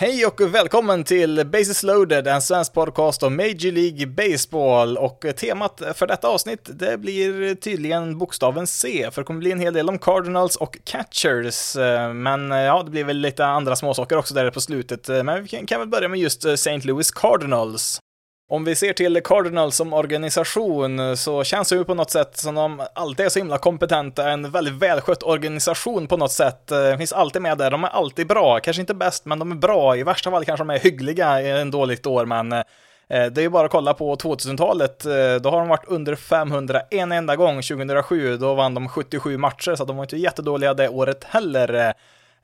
Hej och välkommen till Bases loaded, en svensk podcast om Major League Baseball och temat för detta avsnitt det blir tydligen bokstaven C, för det kommer bli en hel del om Cardinals och Catchers, men ja, det blir väl lite andra småsaker också där på slutet, men vi kan väl börja med just St. Louis Cardinals. Om vi ser till Cardinals som organisation så känns det ju på något sätt som de alltid är så himla kompetenta, en väldigt välskött organisation på något sätt. Eh, finns alltid med där, de är alltid bra, kanske inte bäst, men de är bra. I värsta fall kanske de är hyggliga i en dåligt år, men eh, det är ju bara att kolla på 2000-talet, eh, då har de varit under 500 en enda gång, 2007, då vann de 77 matcher, så de var inte jättedåliga det året heller.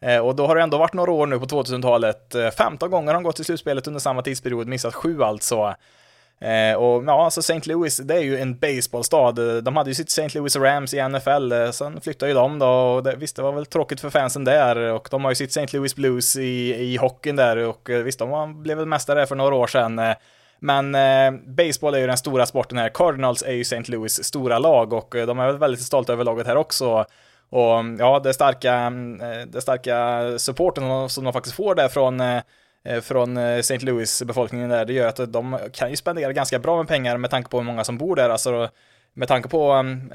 Eh, och då har det ändå varit några år nu på 2000-talet. 15 eh, gånger har de gått till slutspelet under samma tidsperiod, missat sju alltså. Eh, och ja, alltså St. Louis, det är ju en baseballstad. De hade ju sitt St. Louis Rams i NFL, sen flyttade ju de då, och det, visst, det var väl tråkigt för fansen där, och de har ju sitt St. Louis Blues i, i hockeyn där, och visst, de blev väl mästare för några år sedan. Men eh, baseball är ju den stora sporten här. Cardinals är ju St. Louis stora lag och de är väl väldigt stolta över laget här också. Och mm, ja, det starka, mm, eh, det starka supporten som de faktiskt får där från eh, eh, från St. Louis-befolkningen där, det gör att de kan ju spendera ganska bra med pengar med tanke på hur många som bor där. Alltså, med tanke på mm,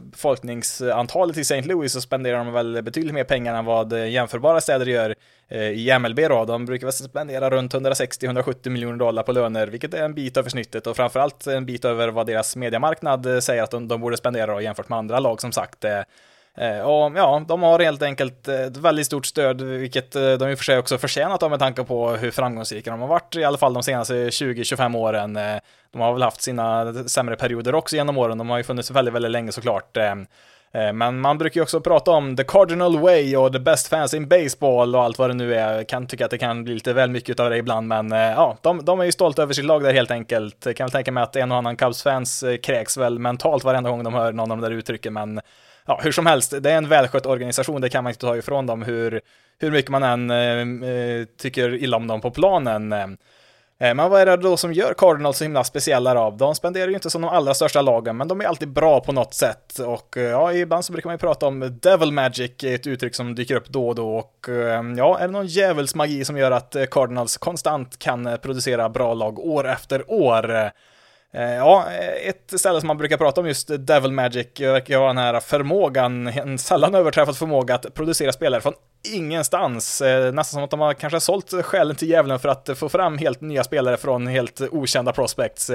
befolkningsantalet i St. Louis så spenderar de väl betydligt mer pengar än vad jämförbara städer gör i MLB då. De brukar väl spendera runt 160-170 miljoner dollar på löner, vilket är en bit över snittet och framförallt en bit över vad deras mediamarknad säger att de, de borde spendera då, jämfört med andra lag som sagt. Eh, och ja, de har helt enkelt eh, ett väldigt stort stöd, vilket eh, de i och för sig också förtjänat av med tanke på hur framgångsrika de har varit, i alla fall de senaste 20-25 åren. De har väl haft sina sämre perioder också genom åren, de har ju funnits väldigt, väldigt länge såklart. Men man brukar ju också prata om the cardinal way och the best fans in baseball och allt vad det nu är. Jag kan tycka att det kan bli lite väl mycket av det ibland, men ja, de, de är ju stolta över sitt lag där helt enkelt. Jag kan väl tänka mig att en och annan Cubs-fans kräks väl mentalt varenda gång de hör någon av de där uttrycken, men ja, hur som helst, det är en välskött organisation, det kan man inte ta ifrån dem hur, hur mycket man än eh, eh tycker illa om dem på planen. Eh, men vad är det då som gör Cardinals så himla speciella av? De spenderar ju inte som de allra största lagen, men de är alltid bra på något sätt. Och eh, ja, ibland så brukar man ju prata om devil magic, ett uttryck som dyker upp då och då. Och eh, ja, är det någon djävulsmagi som gör att Cardinals konstant kan producera bra lag år efter år? Eh, ja, ett ställe som man brukar prata om just Devil Magic eh, verkar ha den här förmågan, en sällan överträffad förmåga att producera spelare från ingenstans. Eh, nästan som att de har kanske sålt själen till djävulen för att få fram helt nya spelare från helt okända prospects.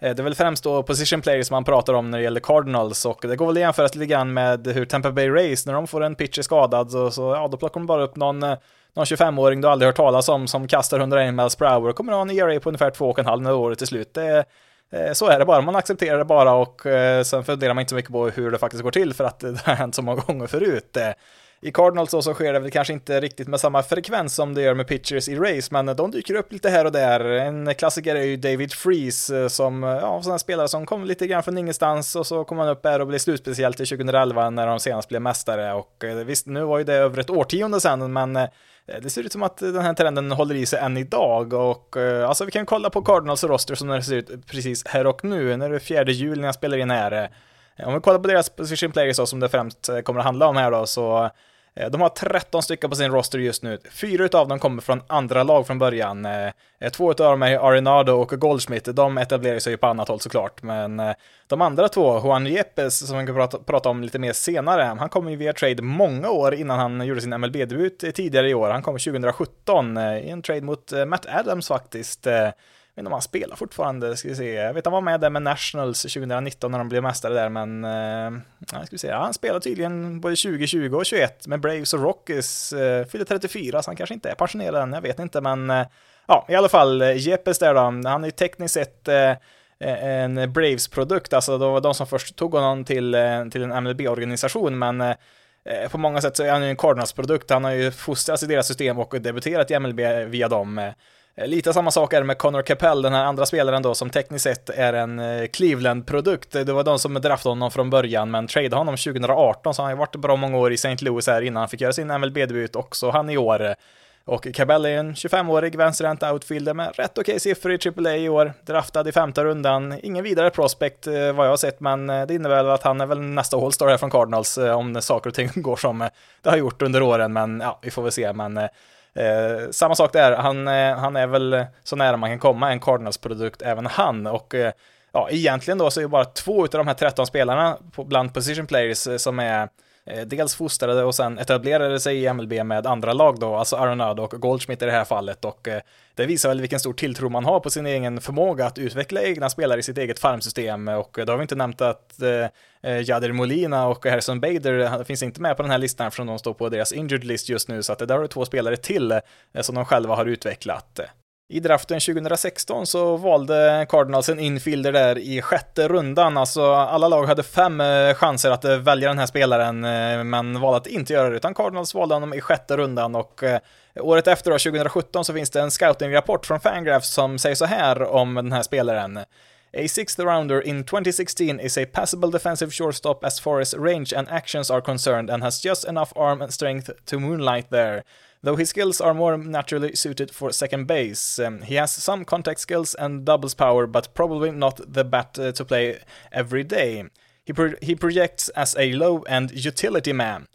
Det är väl främst då position players man pratar om när det gäller Cardinals och det går väl att jämföra lite grann med hur Tampa Bay Rays, när de får en pitcher skadad så, så ja, då plockar de bara upp någon någon 25-åring du aldrig hört talas om som kastar 101 miles per hour och kommer ha en ERA på ungefär 2,5 när året är slut. Det, är, Eh, så är det bara, man accepterar det bara och eh, sen funderar man inte så mycket på hur det faktiskt går till för att det har hänt så många gånger förut. Eh, I Cardinals så, sker det väl kanske inte riktigt med samma frekvens som det gör med pitchers i race, men de dyker upp lite här och där. En klassiker är ju David Freeze som, ja, sådana spelare som kom lite grann från ingenstans och så kom han upp här och blev slutspeciellt i 2011 när de senast blev mästare och visst, nu var ju det över ett årtionde sedan, men Eh, det ser ut som att eh, den här trenden håller i sig än idag och eh, alltså vi kan kolla på Cardinals roster som det ser ut precis här och nu, när det är fjärde juli när jag spelar in här. Om vi kollar på deras position players då, som det främst kommer att handla om här då, så Eh, de har 13 stycken på sin roster just nu. Fyra av dem kommer från andra lag från början. Eh, eh, två av dem är Arenado och Goldschmidt. De etablerar sig ju på annat håll såklart, men de andra två, Juan Yepes, som vi kan prata, prata om lite mer senare, han kom ju via trade många år innan han gjorde sin MLB-debut tidigare i år. Han kom 2017 i en trade mot Matt Adams faktiskt vet inte om han spelar fortfarande, ska vi se. Jag vet han var med där med Nationals 2019 när de blev mästare där, men eh, ska vi se. han spelar tydligen både 2020 och 21 med Braves och Rockies. Eh, fyller 34, så han kanske inte är pensionerad än, jag vet inte, men eh, ja, i alla fall, eh, Jeppes där då, han är ju tekniskt sett eh, eh, en Braves-produkt, alltså det var de som först tog honom till, eh, till en MLB-organisation, men eh, på många sätt så är han ju en Cardinals-produkt. Han har ju fostrats i deras system och debuterat i MLB via dem. Eh, lite samma sak är det med Connor Capell, den här andra spelaren då som tekniskt sett är en eh, Cleveland-produkt. Det var de som draftade honom från början, men tradeade honom 2018, så han har ju varit bra många år i St. Louis här innan han fick göra sin MLB-debut också, han i år. Och Cabell är en 25-årig vänsterhänt outfielder med rätt okej okay siffror i AAA i år. Draftad i femte rundan. Ingen vidare prospect eh, vad jag har sett, men det innebär väl att han är väl nästa All-Star här från Cardinals om saker och ting går som det har gjort under åren. Men ja, vi får väl se. Men Eh, samma sak där, han, eh, han är väl så nära man kan komma en Cardinals-produkt, även han. Och eh, ja, egentligen då så är det bara två av de här 13 spelarna på, bland position players eh, som är Eh, dels fostrade och sen etablerade sig i MLB med andra lag då, alltså Aronado och Goldschmidt i det här fallet. Och eh, det visar väl vilken stor tilltro man har på sin egen förmåga att utveckla egna spelare i sitt eget farmsystem. Och eh, då har vi inte nämnt att Jader Molina och Harrison Bader finns inte med på den här listan eftersom de står på deras injured list just nu. Så att det där har två spelare till som de själva har utvecklat. I draften 2016 så valde Cardinals en infielder där i sjätte rundan, alltså alla lag hade fem eh, chanser att eh, välja den här spelaren, eh, men valde att inte göra det, utan Cardinals valde honom i sjätte rundan och året efter då, 2017, så finns det en scouting-rapport från Fangraphs som säger så här om den här spelaren. A sixth rounder in 2016 is a passable defensive shortstop as far as range and actions are concerned and has just enough arm and strength to moonlight there. Though his skills are more naturally suited for second base, um, he has some contact skills and doubles power, but probably not the bat uh, to play every day. He, pro he projects as a low-end utility man.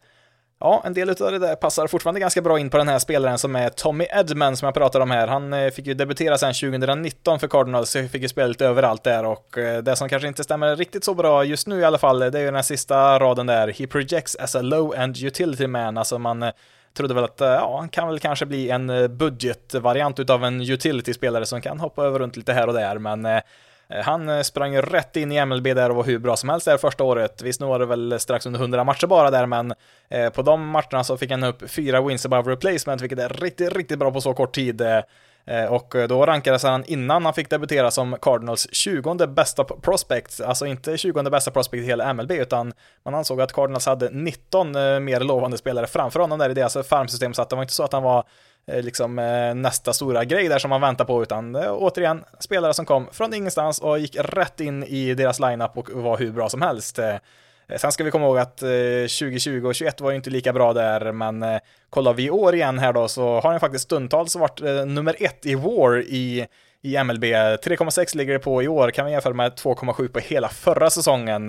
Ja, en del av det där passar fortfarande ganska bra in på den här spelaren som är Tommy Edman som jag pratar om här. Han eh, fick ju debutera sen 2019 för Cardinals, så fick ju spela lite överallt där och eh, det som kanske inte stämmer riktigt så bra just nu i alla fall, det är ju den här sista raden där. He projects as a low-end utility man, alltså man eh, trodde väl att eh, ja, han kan väl kanske bli en eh, budgetvariant utav en utility-spelare som kan hoppa över runt lite här och där, men eh, han sprang rätt in i MLB där och var hur bra som helst där första året. Visst, nu var det väl strax under 100 matcher bara där, men på de matcherna så fick han upp fyra wins above replacement, vilket är riktigt, riktigt bra på så kort tid. Eh, och då rankades han innan han fick debutera som Cardinals 20 bästa prospect, alltså inte 20 bästa prospect i hela MLB, utan man ansåg att Cardinals hade 19 eh, mer lovande spelare framför honom där i deras farmsystem, så att det var inte så att han var eh, liksom nästa stora grej där som man väntar på, utan återigen spelare som kom från ingenstans och gick rätt in i deras lineup och var hur bra som helst. Eh, sen ska vi komma ihåg att eh, 2020 och 2021 var ju inte lika bra där, men eh, kollar vi i år igen här då så har han faktiskt stundtals varit nummer ett i WAR i, i MLB. 3,6 ligger det på i år, kan vi jämföra med 2,7 på hela förra säsongen.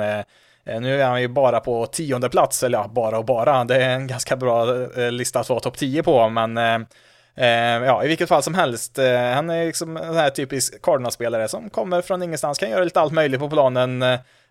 Nu är han ju bara på tionde plats, eller ja, bara och bara. Det är en ganska bra lista att vara topp 10 på, men ja, i vilket fall som helst. han är liksom en här typisk Cardinals-spelare som kommer från ingenstans, kan göra lite allt möjligt på planen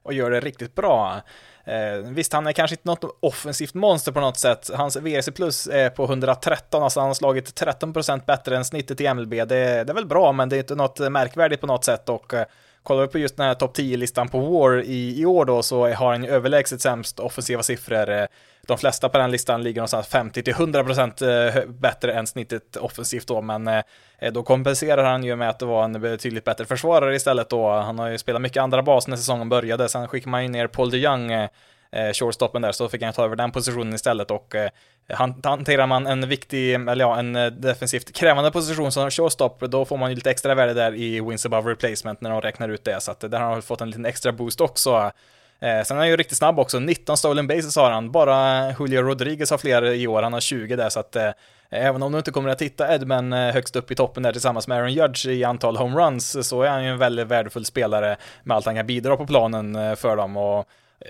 och gör det riktigt bra. Eh, visst, han är kanske inte något offensivt monster på något sätt. Hans VRC plus är på 113, alltså han har slagit 13% bättre än snittet i MLB. Det, det är väl bra, men det är inte något märkvärdigt på något sätt och eh, kollar vi på just den här topp 10-listan på WAR i, i år då så har han ju överlägset sämst offensiva siffror. Eh, de flesta på den listan ligger någonstans 50-100% eh, bättre än snittet offensivt då, men eh, Eh, då kompenserar han ju med att det var en betydligt bättre försvarare istället då. Han har ju spelat mycket andra bas när säsongen började, sen skickar man ju ner Paul de Young eh, eh, shortstoppen där, så fick han ta över den positionen istället och eh, hanterar man en viktig, eller ja, en eh, defensivt krävande position som shortstop, då får man ju lite extra värde där i wins above replacement när de räknar ut det, så att där har han fått en liten extra boost också. Eh, sen är han ju riktigt snabb också, 19 stolen bases har han, bara Julio Rodriguez har fler i år, han har 20 där, så att eh, även om du inte kommer att hitta Edman eh, högst upp i toppen där tillsammans med Aaron Judge i antal homeruns, så är han ju en väldigt värdefull spelare med allt han kan bidra på planen eh, för dem. Och eh,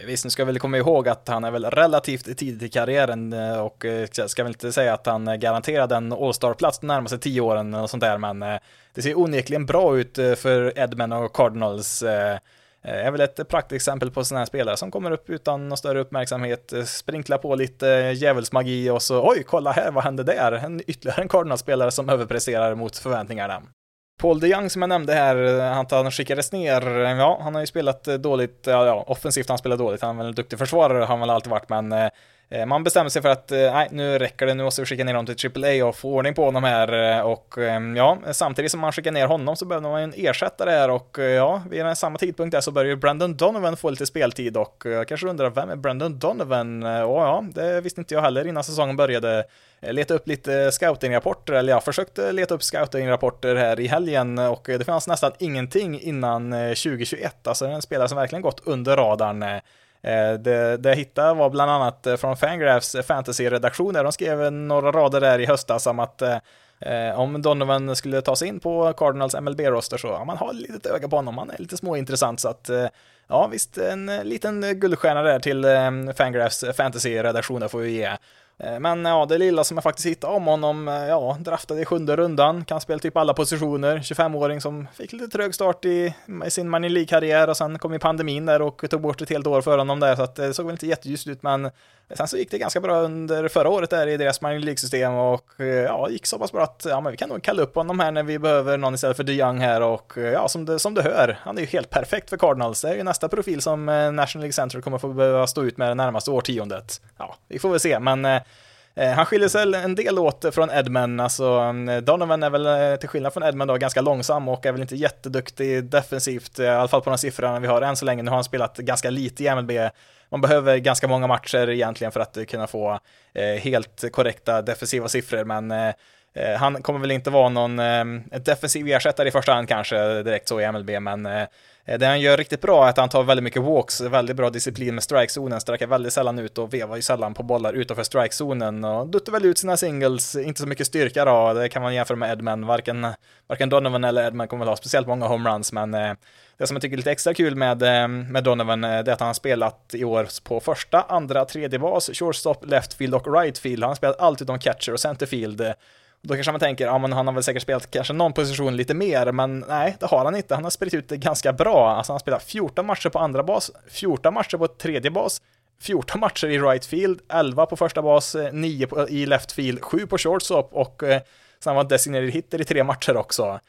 Visst, nu ska väl komma ihåg att han är väl relativt tidigt i karriären och ska väl inte säga att han garanterad en All-star-plats de närmaste tio åren och sånt där, men det ser onekligen bra ut för Edman och Cardinals Eh, är väl ett praktexempel på sådana här spelare som kommer upp utan någon större uppmärksamhet, eh, sprinklar på lite djävulsmagi och så oj, kolla här, vad hände där? En, ytterligare en Cardinals-spelare som överpresterar mot förväntningarna. Paul de Young som jag nämnde här, eh, han, han skickades ner, ja, han har ju spelat dåligt, ja, ja offensivt han spelar dåligt, han är väl en duktig försvarare, har han väl alltid varit, men Eh, Eh, man bestämde sig för att eh, nej, nu räcker det, nu måste vi skicka ner dem till AAA och få ordning på honom här. Eh, och ehm, ja, samtidigt som man skickar ner honom så behöver man ju en ersättare här och ja, vid samma tidpunkt där så börjar ju Brandon Donovan få lite speltid och jag kanske undrar vem är Brandon Donovan? Och ja, det visste inte jag heller innan säsongen började. Leta upp lite scoutingrapporter, eller jag försökte leta upp scoutingrapporter här i helgen och det fanns nästan ingenting innan 2021, alltså en spelare som verkligen gått under radarn. Eh, det, det jag hittade var bland annat eh, från Fangraphs fantasy-redaktion där de skrev några rader där i höstas om att eh, om Donovan skulle ta sig in på Cardinals MLB-roster så ja, man har ett litet öga på honom, han är lite småintressant så att ja visst, en liten guldstjärna där till Fangraphs fantasy-redaktion får vi ge. Eh, men ja, det lilla som jag faktiskt hittade om honom, eh, ja, draftade i sjunde rundan, kan spela typ alla positioner, 25-åring som fick lite trög start i, i sin Money League-karriär och sen kom ju pandemin där och tog bort ett helt år för honom där, så att eh, det såg väl inte jätteljust ut, men sen så gick det ganska bra under förra året där i deras Money League-system och ja, gick så pass bra att ja, men vi kan nog kalla upp honom här när vi behöver någon istället för DeYoung här och ja, som du, som du hör, han är ju helt perfekt för Cardinals, det är ju nästa profil som National League Center kommer få behöva stå ut med det närmaste årtiondet. Ja, vi får väl se, men Eh, han skiljer sig en del åt från Edmund, alltså eh, Donovan är väl eh, till skillnad från Edmund då ganska långsam och är väl inte jätteduktig defensivt, i alla fall på de siffrorna vi har än så länge. Nu har han spelat ganska lite i MLB. Man behöver ganska många matcher egentligen för att kunna få helt korrekta defensiva siffror, men han kommer väl inte vara någon defensiv ersättare i första hand kanske direkt så i MLB, men Eh, det han gör riktigt bra är att han tar väldigt mycket walks, väldigt bra disciplin med strikezonen, sträcker väldigt sällan ut och vevar ju sällan på bollar utanför strikezonen och duttar väl ut sina singles, inte så mycket styrka då, det kan man jämföra med Edman, varken, varken Donovan eller Edman kommer väl ha speciellt många homeruns, men eh, det som jag tycker är lite extra kul med, eh, med Donovan, är att han har spelat i år på första, andra, tredje bas, shortstop, left field och right field, han har spelat allt utom catcher och centerfield, då kanske man tänker, ja men han har väl säkert spelat kanske någon position lite mer, men nej, det har han inte. Han har spelat ut det ganska bra. Alltså han har spelat 14 matcher på andra bas, 14 matcher på tredje bas, 14 matcher i right field, 11 på första bas, eh, 9 på, i left field, 7 på shortstop och eh, sen var designated hitter i tre matcher också.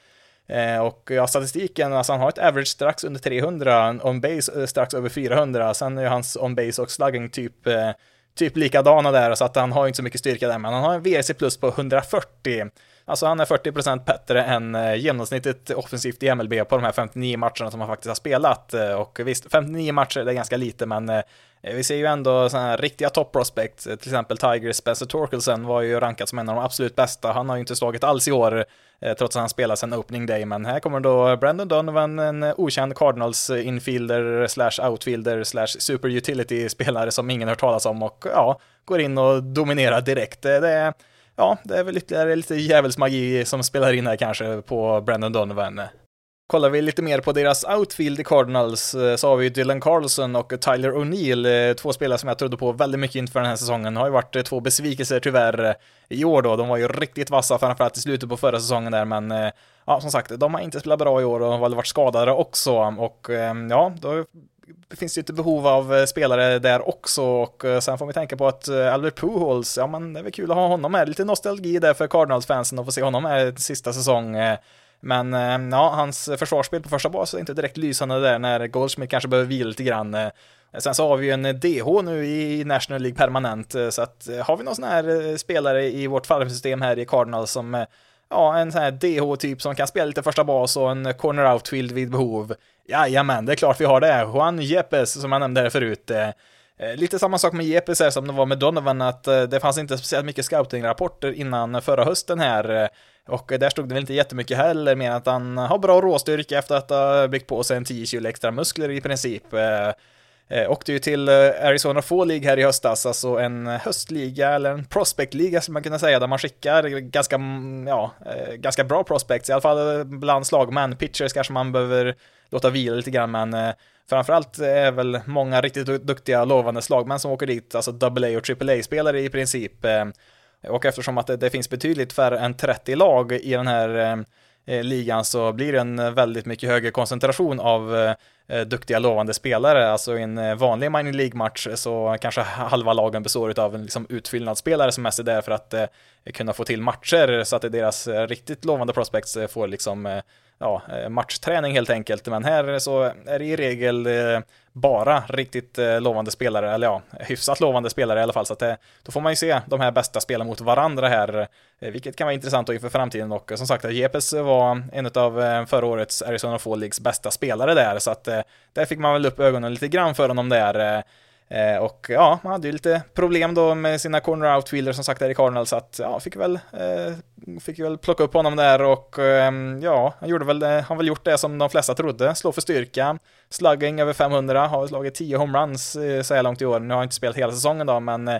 Eh, och ja, statistiken, alltså han har ett average strax under 300, on base eh, strax över 400, sen är hans on base och slugging typ eh, typ likadana där, så att han har inte så mycket styrka där, men han har en VRC plus på 140. Alltså han är 40% bättre än eh, genomsnittet offensivt i MLB på de här 59 matcherna som han faktiskt har spelat. Eh, och visst, 59 matcher är ganska lite, men eh, vi ser ju ändå sådana här riktiga top prospects, till exempel Tiger Spencer Torkelsen var ju rankad som en av de absolut bästa. Han har ju inte slagit alls i år, Eh, trots att han spelar sedan opening day, men här kommer då Brandon Donovan, en eh, okänd Cardinals infielder slash outfielder slash super utility spelare som ingen hört talas om och ja, går in och dominerar direkt. Eh, det är ja, det är väl ytterligare lite djävulsmagi som spelar in här kanske på Brandon Donovan. Kollar vi lite mer på deras outfield i Cardinals eh, så har vi Dylan Carlson och Tyler O'Neill, eh, två spelare som jag trodde på väldigt mycket inför den här säsongen. Det har ju varit eh, två besvikelser tyvärr i år då. De var ju riktigt vassa framförallt i slutet på förra säsongen där, men ja, som sagt, de har inte spelat bra i år och har väl varit skadade också och ehm, ja, då finns det ju ett behov av spelare där också och sen får vi tänka på att Albert Pujols, ja men det är väl kul att ha honom här, lite nostalgi där för Cardinals-fansen att få se honom här sista säsong. Men eh, ja, hans försvarsspel på första bas är inte direkt lysande där när Goldschmidt kanske behöver vila lite grann. Eh. Sen så har vi ju en eh, DH nu i National League permanent, så att har vi någon sån här spelare i vårt farmsystem här i Cardinals som ja, en sån här DH-typ som kan spela lite första bas och en corner outfield vid behov. Jajamän, det är klart vi har det. Juan Jepes, som jag nämnde här förut. Lite samma sak med Jepes här som det var med Donovan, att det fanns inte speciellt mycket scouting-rapporter innan förra hösten här. Och där stod det väl inte jättemycket heller, mer att han har bra råstyrka efter att ha byggt på sig en 10 kilo extra muskler i princip. Eh, eh åkte ju till eh, Arizona Fall League här i höstas, alltså en höstliga eller en prospectliga som man kunna säga, där man skickar ganska, mm, ja, eh, ganska bra prospects, i alla fall bland slagmän. Pitchers kanske man behöver låta vila lite grann, men eh, framförallt är väl många riktigt duktiga lovande slagmän som åker dit, alltså AA och AAA-spelare i princip. Och eftersom att det, det, finns betydligt färre än 30 lag i den här eh, eh, ligan så blir det en eh, väldigt mycket högre koncentration av eh, eh, duktiga lovande spelare. Alltså i en vanlig mining League-match så kanske halva lagen består av en liksom utfyllnadsspelare som mest är där för att eh, kunna få till matcher så att deras riktigt lovande prospects får liksom ja, eh, matchträning helt enkelt. Men här så är det i regel eh, bara riktigt eh, lovande spelare, eller ja, hyfsat lovande spelare i alla fall. Så att det, då får man ju se de här bästa spelarna mot varandra här, vilket kan vara intressant inför framtiden. Och som sagt, Jepes var en av förra årets Arizona Fall Leagues bästa spelare där, så att där fick man väl upp ögonen lite grann för honom där. Eh, och ja, man hade ju lite problem då med sina corner outfielder som sagt där i Cardinals, så att ja, fick väl, eh, fick väl plocka upp honom där och eh, ja, han gjorde väl, eh, han väl gjort det som de flesta trodde, slå för styrka, slugging över 500, har slagit 10 homeruns eh, så här långt i år, nu har han inte spelat hela säsongen då, men eh,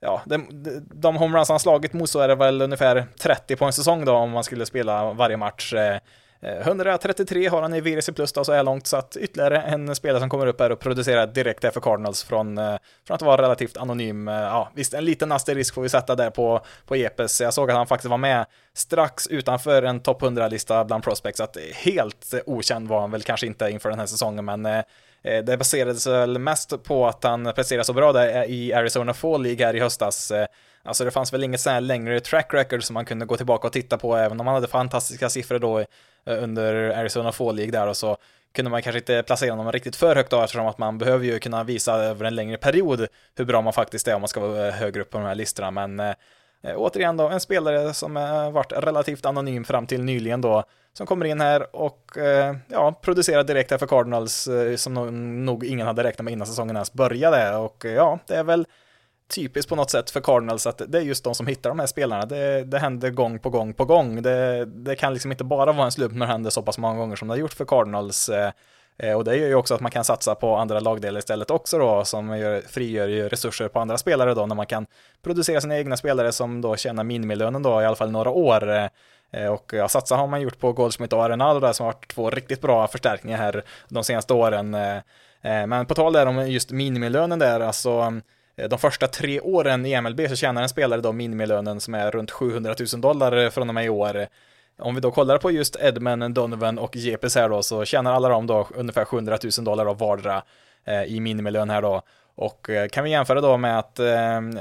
ja, de, de homeruns han slagit motsvarar väl ungefär 30 på en säsong då om man skulle spela varje match. Eh, Eh, 133 har han i VRC plus då så här långt, så att ytterligare en spelare som kommer upp här och producerar direkt här för Cardinals från, eh, från att vara relativt anonym. Eh, ja, visst, en liten asterisk får vi sätta där på, på Jepes. Jag såg att han faktiskt var med strax utanför en topp 100-lista bland prospects, så att helt okänd var han väl kanske inte inför den här säsongen, men det baserades väl mest på att han presterade så bra där i Arizona Fall League här i höstas. Alltså det fanns väl inget så här längre track record som man kunde gå tillbaka och titta på, även om han hade fantastiska siffror då Eh, under Arizona Fall League där och så kunde man kanske inte placera honom riktigt för högt då eftersom att man behöver ju kunna visa över en längre period hur bra man faktiskt är om man ska vara eh, högre upp på de här listorna, men Eh, eh återigen då, en spelare som har varit relativt anonym fram till nyligen då, som kommer in här och eh, ja, producerar direkt här för Cardinals, eh, som nog, nog, ingen hade räknat med innan säsongen ens började. Och ja, det är väl typiskt på något sätt för Cardinals att det är just de som hittar de här spelarna. Det, det händer gång på gång på gång. Det, det kan liksom inte bara vara en slump när det händer så pass många gånger som det har gjort för Cardinals. Eh, eh, och det gör ju också att man kan satsa på andra lagdelar istället också då, som gör, frigör ju resurser på andra spelare då, när man kan producera sina egna spelare som då tjänar minimilönen då, i alla fall några år. Eh, och ja, satsa har man gjort på Goldsmith och Arenal där som har varit två riktigt bra förstärkningar här de senaste åren. Men på tal där om just minimilönen där, alltså Eh, de första tre åren i MLB så tjänar en spelare då minimilönen som är runt 700 000 dollar eh, från och med i år. Om vi då kollar på just Edman, Donovan och JPS här då så tjänar alla de då ungefär 700 000 dollar av vardera eh, i minimilön här då. Och kan vi jämföra då med att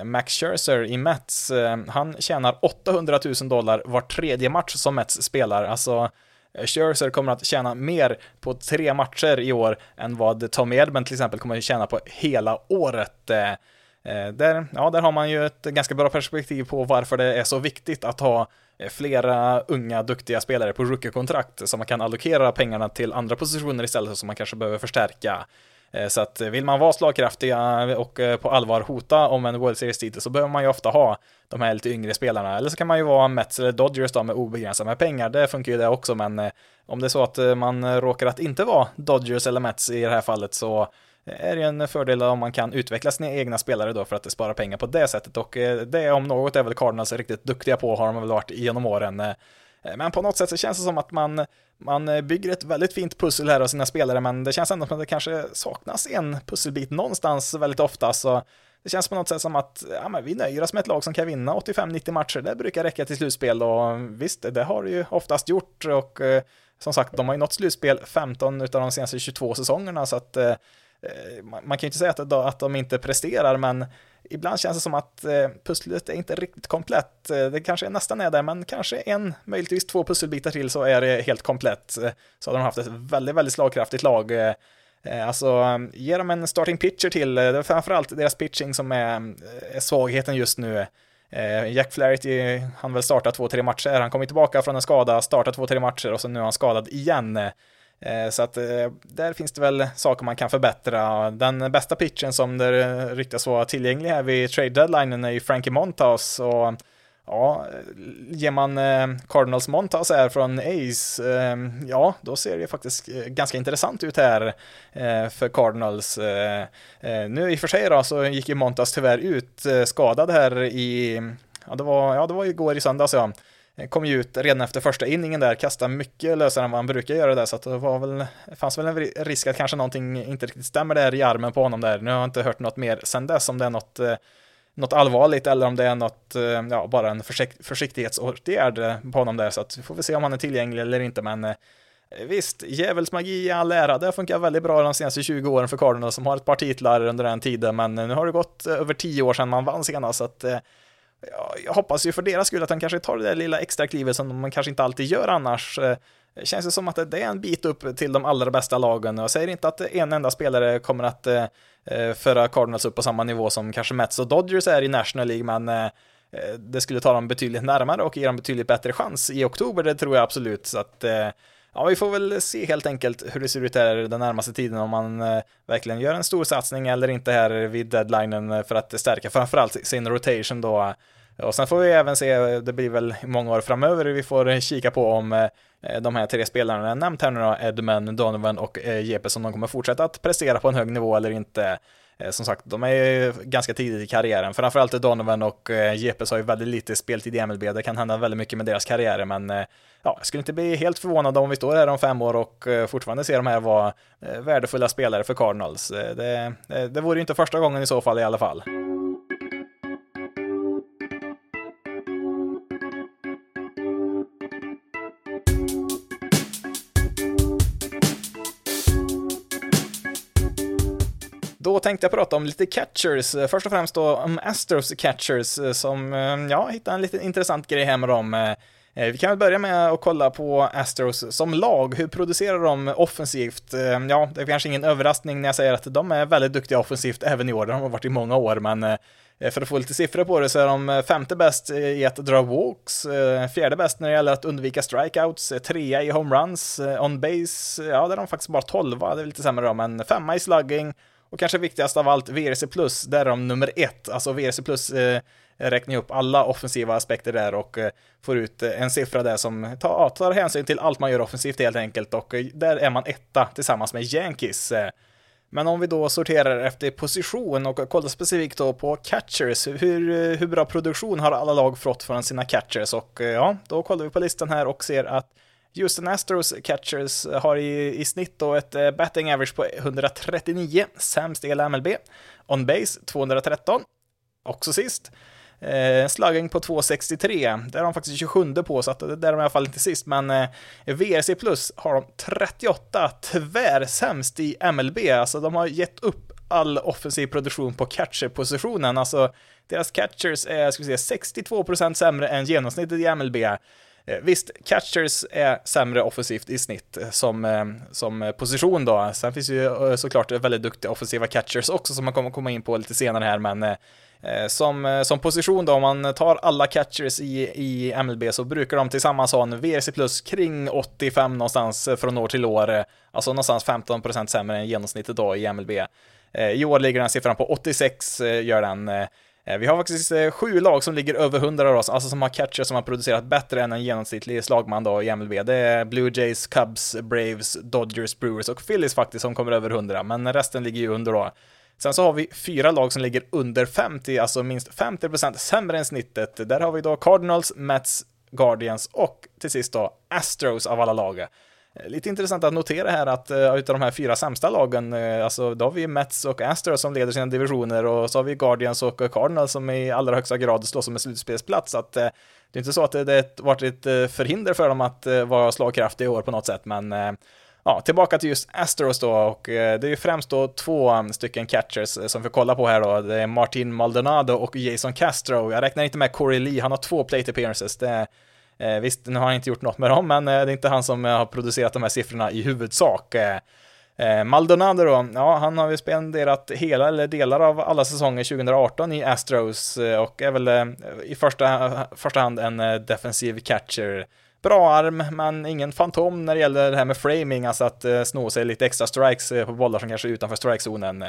Max Scherzer i Mets, han tjänar 800 000 dollar var tredje match som Mets spelar. Alltså Scherzer kommer att tjäna mer på tre matcher i år än vad Tommy Edman till exempel kommer att tjäna på hela året. Eh, där, ja, där har man ju ett ganska bra perspektiv på varför det är så viktigt att ha eh, flera unga duktiga spelare på rookie-kontrakt så man kan allokera pengarna till andra positioner istället som man kanske behöver förstärka. Eh, så att vill man vara slagkraftiga och eh, på allvar hota om en World Series-titel så behöver man ju ofta ha de här lite yngre spelarna. Eller så kan man ju vara Mets eller Dodgers då med obegränsat med pengar. Det funkar ju det också, men om det är så att man råkar att inte vara Dodgers eller Mets i det här fallet så är det en fördel om man kan utveckla sina egna spelare då för att det sparar pengar på det sättet. Och eh, det om något är väl Cardinals riktigt duktiga på har de väl varit genom åren. Eh, men på något sätt så känns det som att man, man eh, bygger ett väldigt fint pussel här av sina spelare, men det känns ändå som att det kanske saknas en pusselbit någonstans väldigt ofta, så det känns på något sätt som att ja, men vi nöjer oss med ett lag som kan vinna 85-90 matcher, det brukar räcka till slutspel och visst, det har det ju oftast gjort. Och som sagt, de har ju nått slutspel 15 av de senaste 22 säsongerna, så att Eh, Eh, man kan ju inte säga att, att de inte presterar, men ibland känns det som att eh, pusslet är inte riktigt komplett. Eh, det kanske nästan är där, men kanske en, möjligtvis två pusselbitar till så är det helt komplett. Eh, så har de haft ett väldigt, väldigt slagkraftigt lag. Alltså, ge dem en starting pitcher till, det är framförallt deras pitching som är, är svagheten just nu. Jack Flaherty, han väl startat två, tre matcher, han kommer tillbaka från en skada, startat två, tre matcher och så nu är han skadad igen. Eh, så att eh, där finns det väl saker man kan förbättra. Den bästa pitchen som det ryktas vara tillgänglig här vid trade deadline är ju Frankie Montas och ja, ger man eh, Cardinals Montas här från Ace, ja, då ser det faktiskt ganska intressant ut här för Cardinals. Nu i och för sig då så gick ju Montas tyvärr ut skadad här i, ja det var, ja det var igår i söndags ja. Eh, kom ju ut redan efter första inningen där, kastade mycket lösare än vad han brukar göra där, så att det var väl, fanns väl en risk att kanske någonting inte riktigt stämmer där i armen på honom där. Nu har jag inte hört något mer sen dess, om det är något, eh, något allvarligt eller om det är något, eh, ja, bara en försikt, försiktighetsåtgärd på honom där, så att vi får väl se om han är tillgänglig eller inte, men Visst, djävulsmagi i all ära, det har funkat väldigt bra de senaste 20 åren för Cardinals som har ett par titlar under den tiden, men nu har det gått över 10 år sedan man vann senast, så att jag hoppas ju för deras skull att han kanske tar det där lilla extra klivet som man kanske inte alltid gör annars. Det känns det som att det är en bit upp till de allra bästa lagen. Jag säger inte att en enda spelare kommer att eh, eh, föra Cardinals upp på samma nivå som kanske Mets och Dodgers är i National League, men det skulle ta dem betydligt närmare och ge dem betydligt bättre chans i oktober, det tror jag absolut. Så att ja, vi får väl se helt enkelt hur det ser ut här den närmaste tiden om man eh, verkligen gör en stor satsning eller inte här vid deadlinen eh, för att stärka framförallt sin rotation då. Och sen får vi även se, eh, det blir väl många år framöver vi får eh, kika på om de här tre spelarna jag nämnt här nu då, Edman, Donovan och Jeppe, som de kommer fortsätta att prestera på en hög nivå eller inte. Eh, som sagt, de är ju ganska tidigt i karriären. Framförallt Donovan och eh, Jepes har ju väldigt lite speltid i MLB. Det kan hända väldigt mycket med deras karriärer, men eh, ja, jag skulle inte bli helt förvånad om vi står här om fem år och fortfarande ser de här vara värdefulla spelare för Cardinals. Det, det, det vore ju inte första gången i så fall i alla fall. Då tänkte jag prata om lite catchers, först och främst då om Astros catchers eh, som, eh, ja, hittade en lite intressant grej här med dem. Eh, vi kan väl börja med att kolla på Astros som lag. Hur producerar de offensivt? Ja, det är kanske ingen överraskning när jag säger att de är väldigt duktiga offensivt även i år. De har varit i många år, men för att få lite siffror på det så är de femte bäst i att dra walks, fjärde bäst när det gäller att undvika strikeouts, trea i homeruns, on base, ja, där är de faktiskt bara tolva, det är lite sämre då, men femma i slugging, och kanske viktigast av allt, VRC+, där är de nummer ett. Alltså VRC+, eh, räknar upp alla offensiva aspekter där och eh, får ut eh, en siffra där som tar, tar hänsyn till allt man gör offensivt helt enkelt och eh, där är man etta tillsammans med Yankees. Eh. Men om vi då sorterar efter position och kollar specifikt då på catchers, hur, eh, hur bra produktion har alla lag fått från sina catchers? Och eh, ja, då kollar vi på listan här och ser att Houston Astros catchers har i, i snitt då ett eh, batting average på 139, sämst i hela MLB. On base 213, också sist. Eh, slugging på 263, där har de faktiskt 27 på, så att det där är de i alla fall inte sist, men eh, VRC plus har de 38, tvärsämst i MLB, alltså de har gett upp all offensiv produktion på catcherpositionen, alltså deras catchers är, ska vi säga, 62% sämre än genomsnittet i MLB. Eh, visst, catchers är sämre offensivt i snitt eh, som, eh, som position då. Sen finns ju såklart väldigt duktiga offensiva catchers också som man kommer komma in på lite senare här, men som, som position då, om man tar alla catchers i, i MLB så brukar de tillsammans ha en VRC plus kring 85 någonstans från år till år, alltså någonstans 15% sämre än genomsnittet då i MLB. I år ligger den siffran på 86, gör den. Eh, vi har faktiskt eh, sju lag som ligger över 100 av oss, alltså som har catcher som har producerat bättre än en genomsnittlig slagman då i MLB. Det är Blue Jays, Cubs, Braves, Dodgers, Brewers och Phillies faktiskt som kommer över 100, men resten ligger ju under då. Sen så har vi fyra lag som ligger under 50, alltså minst 50% sämre än snittet. Där har vi då Cardinals, Mets, Guardians och till sist då Astros av alla lag. Eh, lite intressant att notera här att uh, utav de här fyra sämsta lagen, uh, alltså då har vi Mets och Astros som leder sina divisioner och så har vi Guardians och Cardinals som i allra högsta grad slåss om en slutspelsplats. Så att uh, det är inte så att det, det varit ett förhinder för dem att vara slagkraftiga i år på något sätt, men Ja, tillbaka till just Astros då och det är ju främst då två um, stycken catchers som vi kollar på här då. Det är Martin Maldonado och Jason Castro. Jag räknar inte med Corey Lee, han har två plate appearances. Det är Eh, visst, nu har han inte gjort något med dem, men eh, det är inte han som eh, har producerat de här siffrorna i huvudsak. Eh, eh, Maldonado då, ja, han har ju spenderat hela eller delar av alla säsonger 2018 i Astros eh, och är väl i första, första hand en defensiv catcher. Bra arm, men ingen fantom när det gäller det här med framing, alltså att sno sig lite extra strikes på bollar som kanske är utanför strikezonen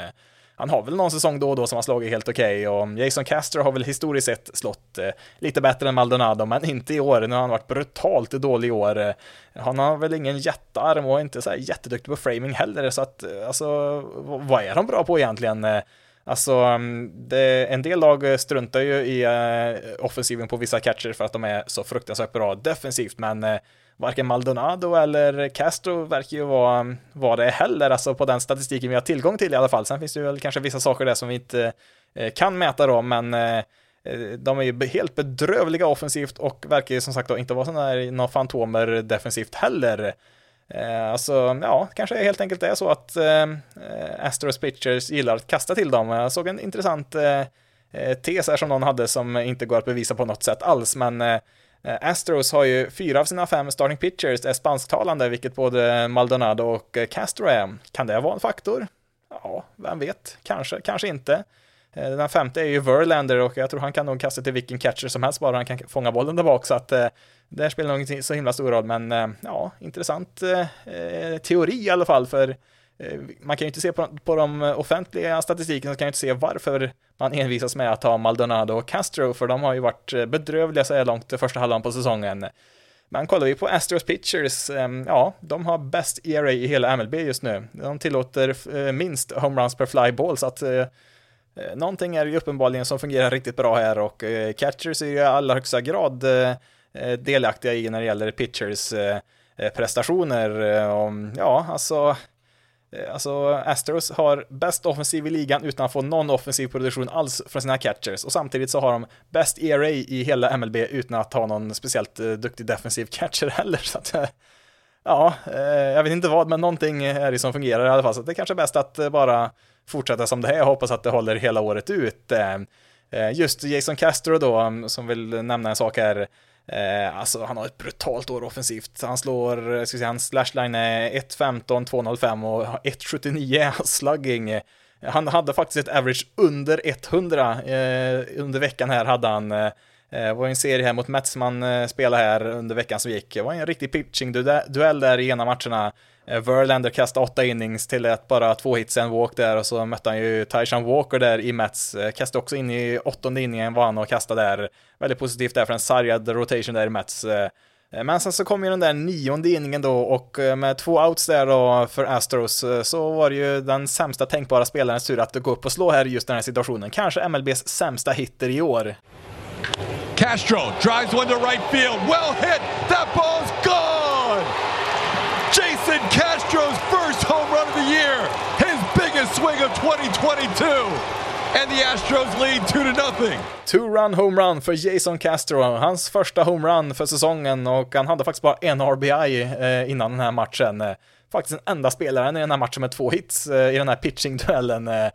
han har väl någon säsong då och då som har slagit helt okej okay, och Jason Castro har väl historiskt sett slått eh, lite bättre än Maldonado, men inte i år. Nu har han varit brutalt dålig i år. Eh, han har väl ingen jättearm och inte så här jätteduktig på framing heller, så att eh, alltså, vad är de bra på egentligen? Eh, alltså, mm, det, en del lag struntar ju i eh, offensiven på vissa catcher för att de är så fruktansvärt bra defensivt, men varken Maldonado eller Castro verkar ju vara, vara det heller, alltså på den statistiken vi har tillgång till i alla fall. Sen finns det ju väl kanske vissa saker där som vi inte eh, kan mäta då, men eh, eh de är ju helt bedrövliga offensivt och verkar ju som sagt då inte vara sådana här några fantomer defensivt heller. Eh, alltså, ja, kanske helt enkelt är så att eh, Astros Pitchers gillar att kasta till dem. Jag såg en intressant eh, eh tes här som någon hade som inte går att bevisa på något sätt alls, men Eh, Eh, Astros har ju fyra av sina fem starting pitchers är spansktalande, vilket både Maldonado och eh, Castro är. Kan det vara en faktor? Ja, vem vet? Kanske, kanske inte. Eh, den femte är ju Verlander och jag tror han kan nog kasta till vilken catcher som helst bara han kan fånga bollen där bak så att eh, det spelar nog inte så himla stor roll men eh, ja, intressant eh, teori i alla fall för Eh, man kan ju inte se på, på de offentliga statistiken så kan ju inte se varför man envisas med att ha Maldonado och Castro, för de har ju varit eh, bedrövliga så här långt första halvan på säsongen. Men kollar vi på Astros Pitchers, ehm, ja, de har bäst ERA i hela MLB just nu. De tillåter eh, minst homeruns per fly ball, så att någonting är ju uppenbarligen som fungerar riktigt bra här och catchers är ju i allra högsta grad delaktiga i när det gäller pitchers prestationer. Ja, alltså Eh, alltså, Astros har bäst offensiv i ligan utan att få någon offensiv produktion alls från sina catchers och samtidigt så har de bäst ERA i hela MLB utan att ha någon speciellt eh, duktig defensiv catcher heller. Så att, eh, ja, jag vet inte vad, men någonting är det som fungerar i alla fall. Så det är kanske är bäst att bara fortsätta som det är och hoppas att det håller hela året ut. Just Jason Castro då, som vill nämna en sak här, Eh, alltså han har ett brutalt år offensivt. Han slår, eh, ska säga, hans slashline är 1.15, 2.05 och 1.79 slugging. Han hade faktiskt ett average under 100 eh, under veckan här hade han. Eh, eh det var en serie här mot Metsman eh, spelade här under veckan som gick. Det var en riktig pitching-duell där i ena matcherna. Eh, Verlander kastade åtta innings till ett bara två hits, en walk där och så mötte han ju Tyson Walker där i Mets. Eh, kastade också in i åttonde inningen var han och kastade där. Väldigt positivt där för en sargad rotation där i Mets. Eh, men sen så kom ju den där nionde inningen då och med två outs där då för Astros så var det ju den sämsta tänkbara spelarens tur att gå upp och slå här i just den här situationen. Kanske MLBs sämsta hitter i år. Castro drives one to right field, well hit, that ball's gone! Wilson Castro's first home run of the year, his biggest swing of 2022. And the Astros lead 2 to nothing. Two-run homerun för Jason Castro, hans första homerun för säsongen och han hade faktiskt bara en RBI eh, innan den här matchen. Eh, faktiskt den enda spelaren i den här matchen med två hits eh, i den här pitching-duellen.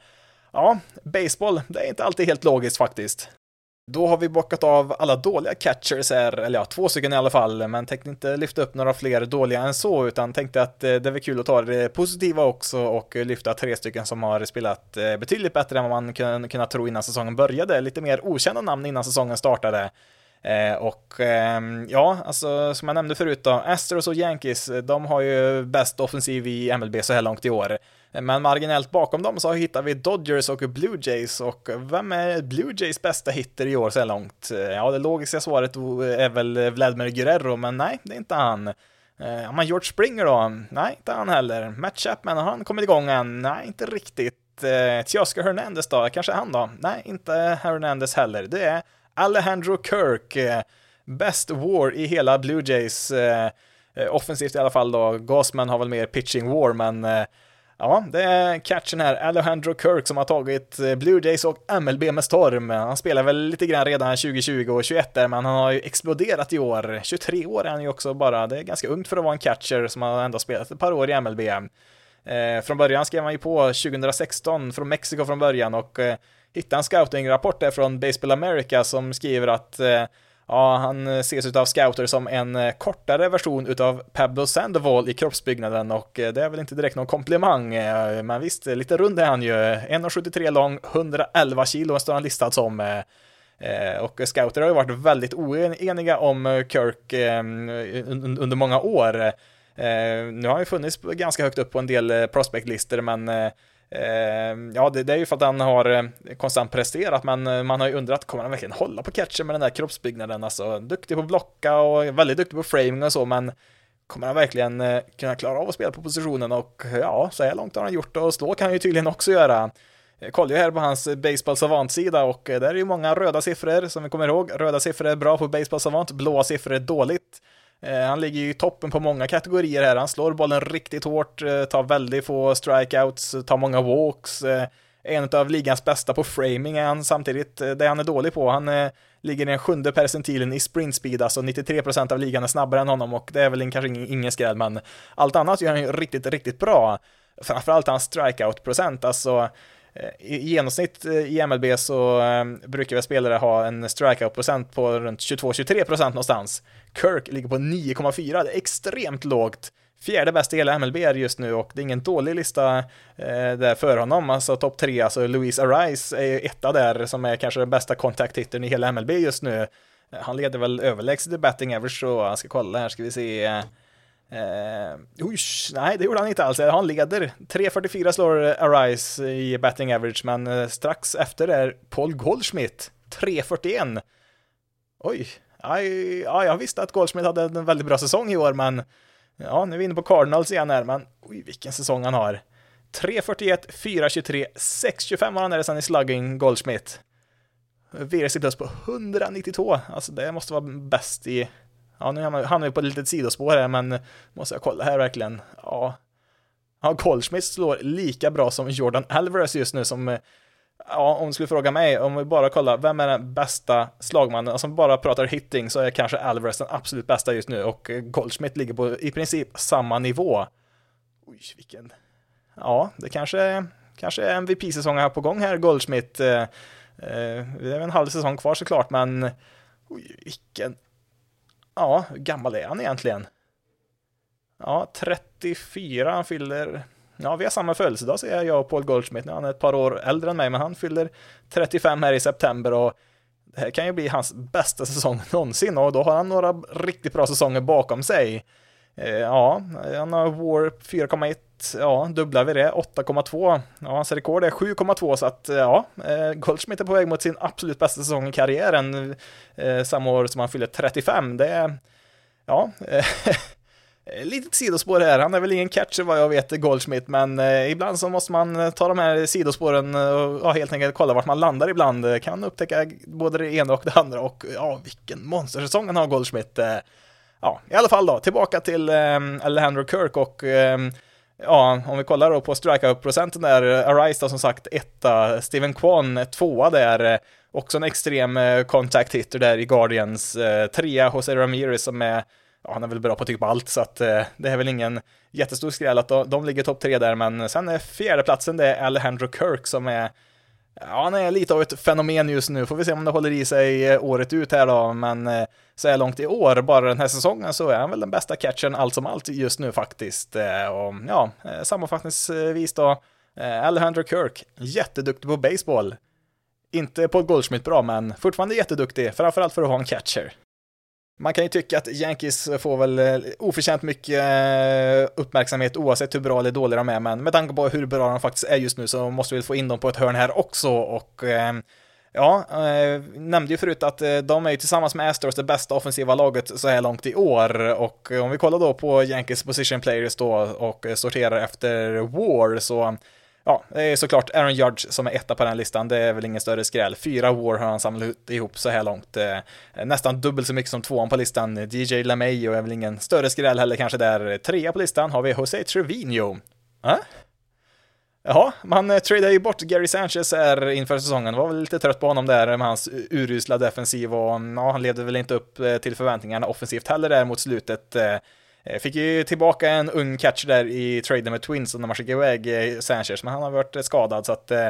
Ja, baseball, det är inte alltid helt logiskt faktiskt. Då har vi bockat av alla dåliga catchers här, eller ja, två stycken i alla fall, men tänkte inte lyfta upp några fler dåliga än så, utan tänkte att eh, det var kul att ta det positiva också och lyfta tre stycken som har spelat eh, betydligt bättre än vad man kunde, kunde tro innan säsongen började, lite mer okända namn innan säsongen startade. Eh, och eh, ja, alltså som jag nämnde förut då, Astros och Yankees, de har ju bäst offensiv i MLB så här långt i år. Men marginellt bakom dem så hittar vi Dodgers och Blue Jays och vem är Blue Jays bästa hitter i år så här långt? Ja, det logiska svaret är väl Vladimir Guerrero, men nej, det är inte han. Ja, men George Springer då? Nej, inte han heller. Matt Chapman, har han kommit igång än? Nej, inte riktigt. Eh, Teoscar Hernandez då? Kanske han då? Nej, inte Hernandez heller. Det är Alejandro Kirk. bäst best war i hela Blue Jays. Eh, offensivt i alla fall då. Gosman har väl mer pitching war, men Ja, det är catchen här, Alejandro Kirk, som har tagit eh, Blue Jays och MLB med storm. Han spelar väl lite grann redan 2020 och 21 där, men han har ju exploderat i år. 23 år är han ju också bara, det är ganska ungt för att vara en catcher som har ändå spelat ett par år i MLB. Eh, från början skrev han ju på 2016 från Mexiko från början och eh, hittade en scouting-rapport där från Baseball America som skriver att eh, Ja, han eh, ses utav scouter som en eh, kortare version utav Pablo Sandoval i kroppsbyggnaden och eh, det är väl inte direkt någon komplimang, men visst, lite rund är han ju. 1,73 lång, 111 kilo står han listad som. Och scouter har ju varit väldigt oeniga om Kirk under många år. Nu har han ju funnits ganska högt upp på en del prospectlistor, men Ehm, ja, det, det, är ju för att han har eh, konstant presterat, men eh, man har ju undrat, kommer han verkligen hålla på catchen med den där kroppsbyggnaden? Alltså, duktig på att blocka och väldigt duktig på framing och så, men kommer han verkligen eh, kunna klara av att spela på positionen? Och ja, så här långt har han gjort det och slå kan han ju tydligen också göra. Jag kollar ju här på hans Baseball Savant-sida och där är ju många röda siffror som vi kommer ihåg. Röda siffror är bra på Baseball Savant, blåa siffror är dåligt. Eh, han ligger ju i toppen på många kategorier här. Han slår bollen riktigt hårt, eh, tar väldigt få strikeouts, eh, tar många walks. En av ligans bästa på framing är han samtidigt, det han är dålig på. Han ligger i den sjunde percentilen i sprint speed, alltså 93% av ligan är snabbare än honom och det är väl kanske ingen skräll, men allt annat gör han ju riktigt, riktigt bra. Framförallt hans strikeout-procent, alltså Eh, i genomsnitt eh, i MLB så eh, brukar väl spelare ha en strikeout-procent på runt 22-23% någonstans. Kirk ligger på 9,4, det är extremt lågt. Fjärde bäst i hela MLB är just nu och det är ingen dålig lista eh, där för honom. Alltså topp tre, alltså Louise Arise är etta där som är kanske den bästa kontakttiteln i hela MLB just nu. Han leder väl överlägset i betting average så jag ska kolla här ska vi se. Eh, usch, nej, det gjorde han inte alls. Han leder. 3.44 slår Arise i betting average, men eh, strax efter är Paul Goldschmidt 3.41. Oj, ja, jag visste att Goldschmidt hade en väldigt bra säsong i år, men ja, nu är vi inne på Cardinals igen här, men oj, vilken säsong han har. 3.41, 4.23, 6.25 var han där sen i slugging, Goldschmidt. VRC plus på 192, alltså det måste vara bäst i... Ja, nu hamnar vi på ett litet sidospår här, men måste jag kolla här verkligen. Ja, ja Goldschmidt slår lika bra som Jordan Alvarez just nu som Ja, om du skulle fråga mig, om vi bara kollar, vem är den bästa slagmannen? Alltså om vi bara pratar hitting så är kanske Alvarez den absolut bästa just nu och Goldschmidt ligger på i princip samma nivå. Oj, vilken... Ja, det kanske, kanske är MVP-säsong här på gång här, Goldschmidt. Eh, eh, det är en halv säsong kvar såklart, men oj, vilken... Ja, hur gammal är han egentligen? Ja, 34, han fyller Ja, vi har samma födelsedag säger jag och Paul Goldschmidt. Han är ett par år äldre än mig, men han fyller 35 här i september och det här kan ju bli hans bästa säsong någonsin och då har han några riktigt bra säsonger bakom sig. Eh, ja, han har War 4,1, ja, dubblar vi det, 8,2. Ja, hans rekord är 7,2 så att eh, ja, eh, Goldschmidt är på väg mot sin absolut bästa säsong i karriären samma år som han fyller 35. Det är, ja, Eh, litet sidospår här, han är väl ingen catcher vad jag vet, Goldschmidt, men ibland så måste man ta de här sidospåren och ja, helt enkelt kolla vart man landar ibland. Kan upptäcka både det ena och det andra och ja, vilken monstersäsong han har, Goldschmidt. Ja, i alla fall då, tillbaka till eh, Alejandro Kirk och eh, Ja, om vi kollar då på strikeout-procenten där, Arise då som sagt etta, Steven Kwan tvåa där, eh, också en extrem eh, contact hitter där i Guardians, eh, trea Jose Ramirez som är ja, han är väl bra på typ allt, så att eh, det är väl ingen jättestor skräll att de, de ligger topp tre där, men sen är fjärdeplatsen det är Alejandro Kirk som är Ja, han är lite av ett fenomen just nu, får vi se om det håller i sig eh, året ut här då, men eh, så här långt i år, bara den här säsongen, så är han väl den bästa catchen allt som allt just nu faktiskt. Eh, och ja, sammanfattningsvis då, Alejandro Kirk, jätteduktig på baseball. Inte på Goldschmidt bra, men fortfarande jätteduktig, framförallt för att ha en catcher. Man kan ju tycka att Yankees får väl eh, oförtjänt mycket eh, uppmärksamhet oavsett hur bra eller dåliga de är, men med tanke på hur bra de faktiskt är just nu så måste vi få in dem på ett hörn här också och eh, Ja, nämnde ju förut att de är ju tillsammans med Astros det bästa offensiva laget så här långt i år och om vi kollar då på Yankees position players då och sorterar efter War så Ja, det är såklart Aaron Judge som är etta på den listan. Det är väl ingen större skräll. Fyra war har han samlat ihop så här långt. Eh, nästan dubbelt så mycket som tvåan på listan. DJ LeMayo är väl ingen större skräll heller kanske där. Trea på listan har vi Jose Trevino. Äh? Jaha, man eh, tradar tradade ju bort Gary Sanchez här inför säsongen. Var väl lite trött på honom där med hans urusla defensiv och ja, han levde väl inte upp eh, till förväntningarna offensivt heller där mot slutet. Eh, fick ju tillbaka en ung catcher där i traden med Twins när man skickade iväg eh, Sanchez, men han har varit skadad så att eh,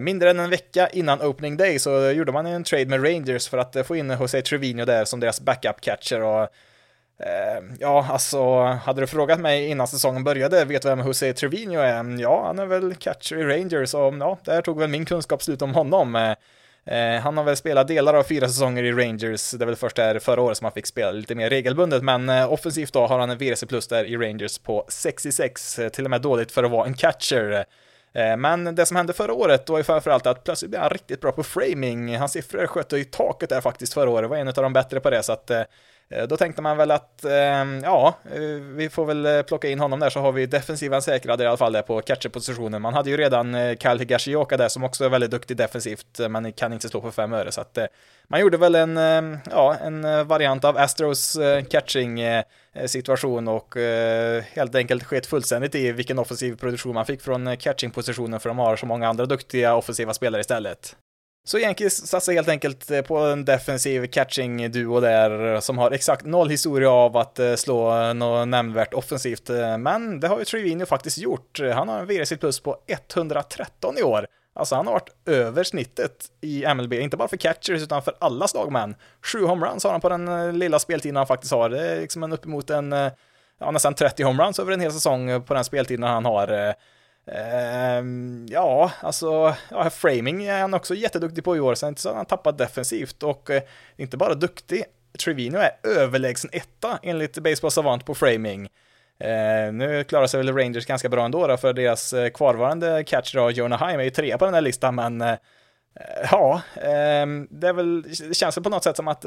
Mindre än en vecka innan opening day så gjorde man en trade med Rangers för att få in Jose Trevino där som deras backup catcher och Ja, alltså, hade du frågat mig innan säsongen började, vet du vem Jose Trevino är? Mm, ja, han är väl catcher i Rangers och ja, där tog väl min kunskap slut om honom. Eh, han har väl spelat delar av fyra säsonger i Rangers, det är väl först där förra året som han fick spela lite mer regelbundet, men eh, offensivt då har han en VRC plus där i Rangers på 66, eh, till och med dåligt för att vara en catcher. Eh, men det som hände förra året var ju framförallt att plötsligt blev han riktigt bra på framing. Hans siffror sköt i taket där faktiskt förra året, var en av de bättre på det, så att eh, Eh, då tänkte man väl att, eh, ja, eh, vi får väl plocka in honom där så har vi defensiven säkrad i alla fall där på catcherpositionen. Man hade ju redan Kyle Higashioka där som också är väldigt duktig defensivt, men kan inte slå på fem öre. Så att man gjorde väl en, ja, en variant av Astros catching situation och helt enkelt sket fullständigt i vilken offensiv produktion man fick från catching-positionen för de har så många andra duktiga offensiva spelare istället. Så Yankees satsar helt enkelt eh, på en defensiv catching-duo där eh, som har exakt noll historia av att eh, slå något nämnvärt offensivt. Men det har ju Trevino faktiskt gjort. Han har en VRC plus på 113 i år. Alltså han har varit över snittet i MLB, inte bara för catchers utan för alla slagmän. Sju homeruns har han på den lilla speltiden han faktiskt har. Det är liksom en uppemot en, ja, nästan 30 homeruns över en hel säsong på den speltiden han har. Uh, ja, alltså, ja, framing är han också jätteduktig på i år, sen så har han tappat defensivt och uh, inte bara duktig, Trevino är överlägsen etta enligt Baseball Savant på framing. Uh, nu klarar sig väl Rangers ganska bra ändå då, för deras uh, kvarvarande catcher då, Jonah Heim är ju trea på den här listan, men uh, ja, ehm, det är väl, det känns väl på något sätt som att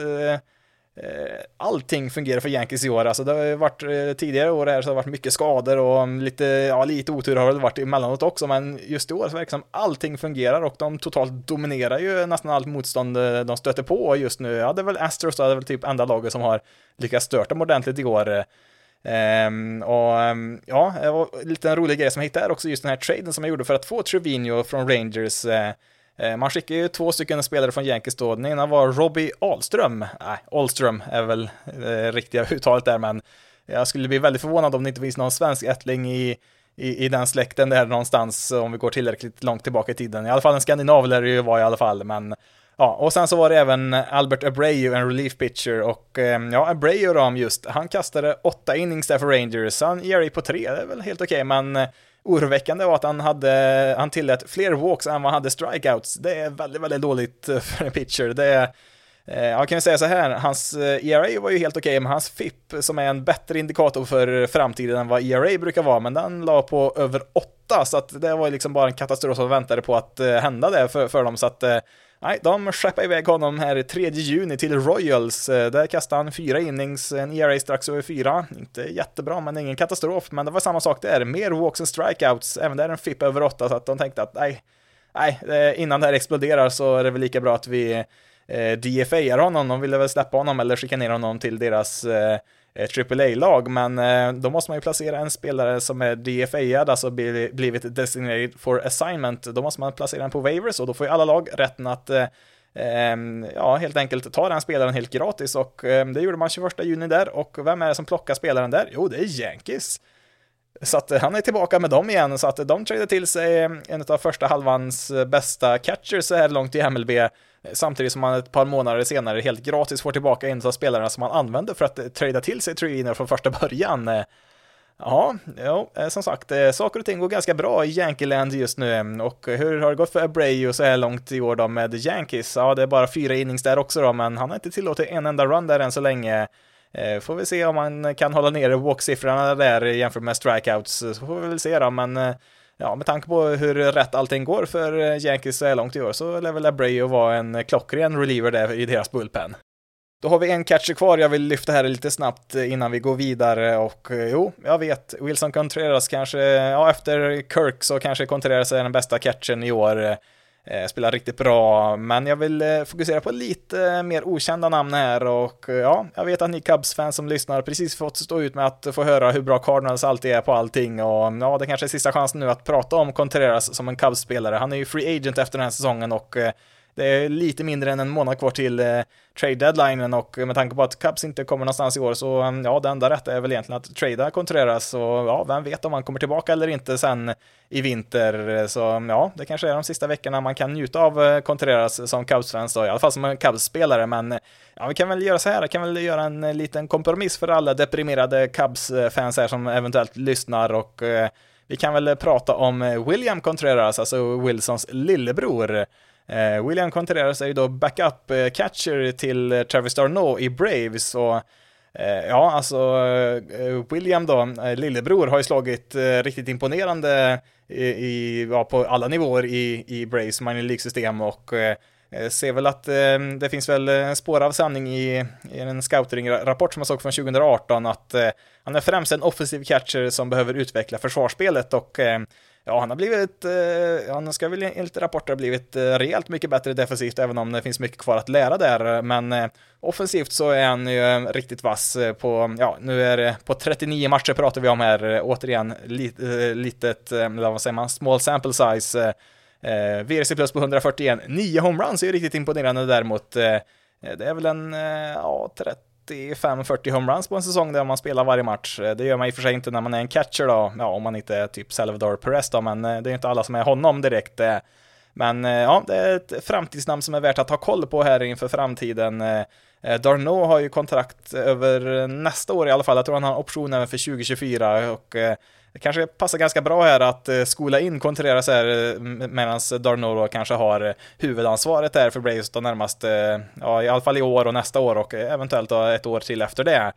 Eh, allting fungerar för Yankees i år. Alltså det har ju varit eh, tidigare år här så har det varit mycket skador och lite, ja, lite otur har det varit emellanåt också, men just i år så verkar det som allting fungerar och de totalt dominerar ju nästan allt motstånd eh, de stöter på just nu. Ja, det är väl Astros, det är väl typ enda laget som har lyckats stört dem ordentligt i år. Um, och um, ja, och lite en rolig grej som jag hittade här också, just den här traden som jag gjorde för att få Trevino från Rangers. Uh, Eh, man skickade ju två stycken spelare från Yankees då, den ena var Robbie Ahlström, nej, Ahlström är väl det riktiga uttalet där, men jag skulle bli väldigt förvånad om det inte finns någon svensk ättling i, i, i den släkten där någonstans, om vi går tillräckligt långt tillbaka i tiden. I alla fall en skandinav lär det ju vara i alla fall, men Ja, och sen så var det även Albert Abreu, en relief pitcher, och eh, ja, Abreu då just, han kastade åtta innings där för Rangers, han ger på tre, det är väl helt okej, okay, men oroväckande var att han hade, han tillät fler walks än vad han hade strikeouts, det är väldigt, väldigt dåligt eh, för en pitcher, det är eh, Ja, kan vi säga så här, hans eh, ERA var ju helt okej, okay, men hans FIP, som är en bättre indikator för framtiden än vad ERA brukar vara, men den la på över 8, så att det var ju liksom bara en katastrof som väntade på att eh, hända det för, för dem, så att Nej, de skeppade iväg honom här 3 juni till Royals. Eh, där kastade han fyra innings, en ERA strax över fyra. Inte jättebra, men ingen katastrof. Men det var samma sak där, mer walks and strikeouts, även där en FIP över åtta, så att de tänkte att nej, nej, eh, innan det här exploderar så är det väl lika bra att vi eh, DFAar honom. De ville väl släppa honom eller skicka ner honom till deras eh, Eh, AAA-lag, men eh, då måste man ju placera en spelare som är DFA-ad, alltså blivit designated for assignment, då måste man placera den på waivers och då får ju alla lag rätten att eh, ehm, ja, helt enkelt ta den spelaren helt gratis och ehm, det gjorde man 21 juni där och vem är det som plockar spelaren där? Jo, det är Yankees. Så att han är tillbaka med dem igen, så att de tradade till sig en av första halvans bästa catchers så här långt i MLB Samtidigt som man ett par månader senare helt gratis får tillbaka en av spelarna som man använde för att eh, trada till sig Trevino från första början. Eh, ja, jo, eh, som sagt, saker och ting går ganska bra i Yankeeland just nu. Och hur har det gått för Abreu så här långt i år då med Yankees? Ja, det är bara fyra innings där också då, men han har inte tillåtit en enda run där än så länge. Får vi se om man kan hålla nere walk-siffrorna där jämfört med strikeouts, så får vi väl se då, men ja, med tanke på hur rätt allting går för eh, Yankees så här långt i år så lär väl Abreu vara en eh, klockren reliever där i deras bullpen. Då har vi en catcher kvar jag vill lyfta här lite snabbt eh, innan vi går vidare och jo, jag vet, Wilson Contreras kanske, ja efter Kirk så kanske Contreras är den bästa catchen i år. Eh, spelar riktigt bra, men jag vill eh, fokusera på lite eh, mer okända namn här och ja, jag vet att ni Cubs-fans som lyssnar precis fått stå ut med att få höra hur bra Cardinals alltid är på allting och ja, det kanske är sista chansen nu att prata om Contreras som en Cubs-spelare. Han är ju free agent efter den här säsongen och det är lite mindre än en månad kvar till eh, trade deadlinen och med tanke på att Cubs inte kommer någonstans i år så mm, ja, det enda rätta är väl egentligen att trada Contreras och ja, vem vet om han kommer tillbaka eller inte sen i vinter. Så mm, ja, det kanske är de sista veckorna man kan njuta av eh, Contreras som Cubs-fans då, i alla fall som en Cubs-spelare, men ja, vi kan väl göra så här, vi kan väl göra en eh, liten kompromiss för alla deprimerade Cubs-fans här som eventuellt lyssnar och eh, vi kan väl prata om eh, William Contreras, alltså Wilsons lillebror. Eh, William Contreras är ju då backup-catcher eh, till eh, Travis Darno i Braves och eh, Ja, alltså William då, lillebror, har ju slagit riktigt imponerande i, i ja, på alla nivåer i, i Braves minor League-system och ser väl att det finns väl spår av sanning i, i en scouting-rapport som jag såg från 2018 att han är främst en offensiv catcher som behöver utveckla försvarsspelet och Ja, han har blivit, eh, han ska väl enligt rapporter ha blivit eh, rejält mycket bättre defensivt, även om det finns mycket kvar att lära där. Men eh, offensivt så är han ju eh, riktigt vass eh, på, ja, nu är det på 39 matcher pratar vi om här, eh, återigen, lit, litet, eller vad säger man, small sample size. Eh, VRC plus på 141, 9 homeruns är ju riktigt imponerande däremot. det är väl en, ja, 30 35-40 homeruns på en säsong där man spelar varje match. Eh, det gör man i och för sig inte när man är en catcher då, ja, om man inte är typ Salvador Perez då, men eh, det är inte alla som är honom direkt. Eh. Men ja, det är ett framtidsnamn som är värt att ha koll på här inför framtiden. Darno har ju kontrakt över nästa år i alla fall, jag tror han har option även för 2024 och det kanske passar ganska bra här att eh, skola in Contreras här eh, medan Darno kanske har eh, huvudansvaret där för Braves de närmaste, ja i alla fall i år och nästa år och eventuellt ett år till efter det.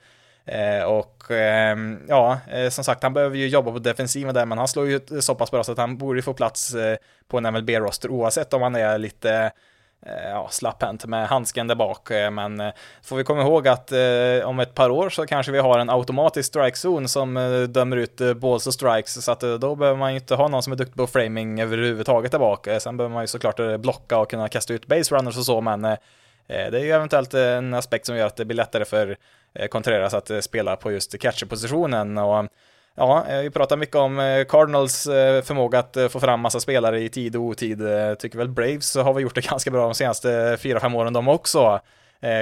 Och ehm, ja, som sagt, han behöver ju jobba på defensiven där, men han slår ju så pass bra så att han borde få plats på en MLB-roster oavsett om han är lite Eh, ja, slapphänt med handsken där bak, eh, men eh, får vi komma ihåg att om ett par år så kanske vi har en automatisk strikezon som dömer ut balls och strikes, så att då behöver man ju inte ha någon som är duktig på framing överhuvudtaget där bak. Sen behöver man ju såklart blocka och kunna kasta ut base runners och så, men det är ju eventuellt en aspekt som gör att det blir lättare för Contreras att spela på just catcherpositionen och Ja, vi pratar mycket om eh, Cardinals eh, förmåga att eh, få fram massa spelare i tid och otid. Tycker väl Braves har väl gjort det ganska bra de senaste 4-5 åren de också.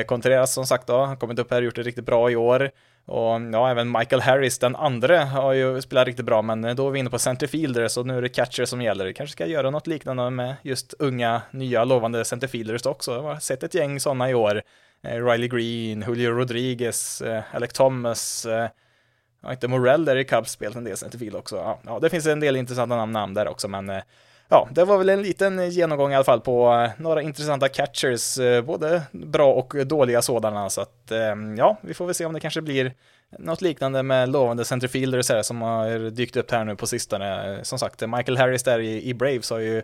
Contreras som sagt då, har kommit upp här och gjort det riktigt bra i år. Och ja, även Michael Harris, den andra, har ju spelat riktigt bra, men då är vi inne på centerfielder, så nu är det catcher som gäller. Kanske ska göra något liknande med just unga, nya, lovande centerfielders också. Jag har sett ett gäng sådana i år. Riley Green, Julio Rodriguez, Alec Thomas, Ja, inte Morell där i Cubs spelat en del centerfield också. Ja, ja, det finns en del intressanta namn där också, men eh, ja, det var väl en liten genomgång i alla fall på eh, några intressanta catchers, eh, både bra och dåliga sådana, så att ja, vi får väl se om det kanske blir något liknande med lovande centerfielders här som har dykt upp här nu på sistone. Som sagt, Michael Harris där i, i Braves har ju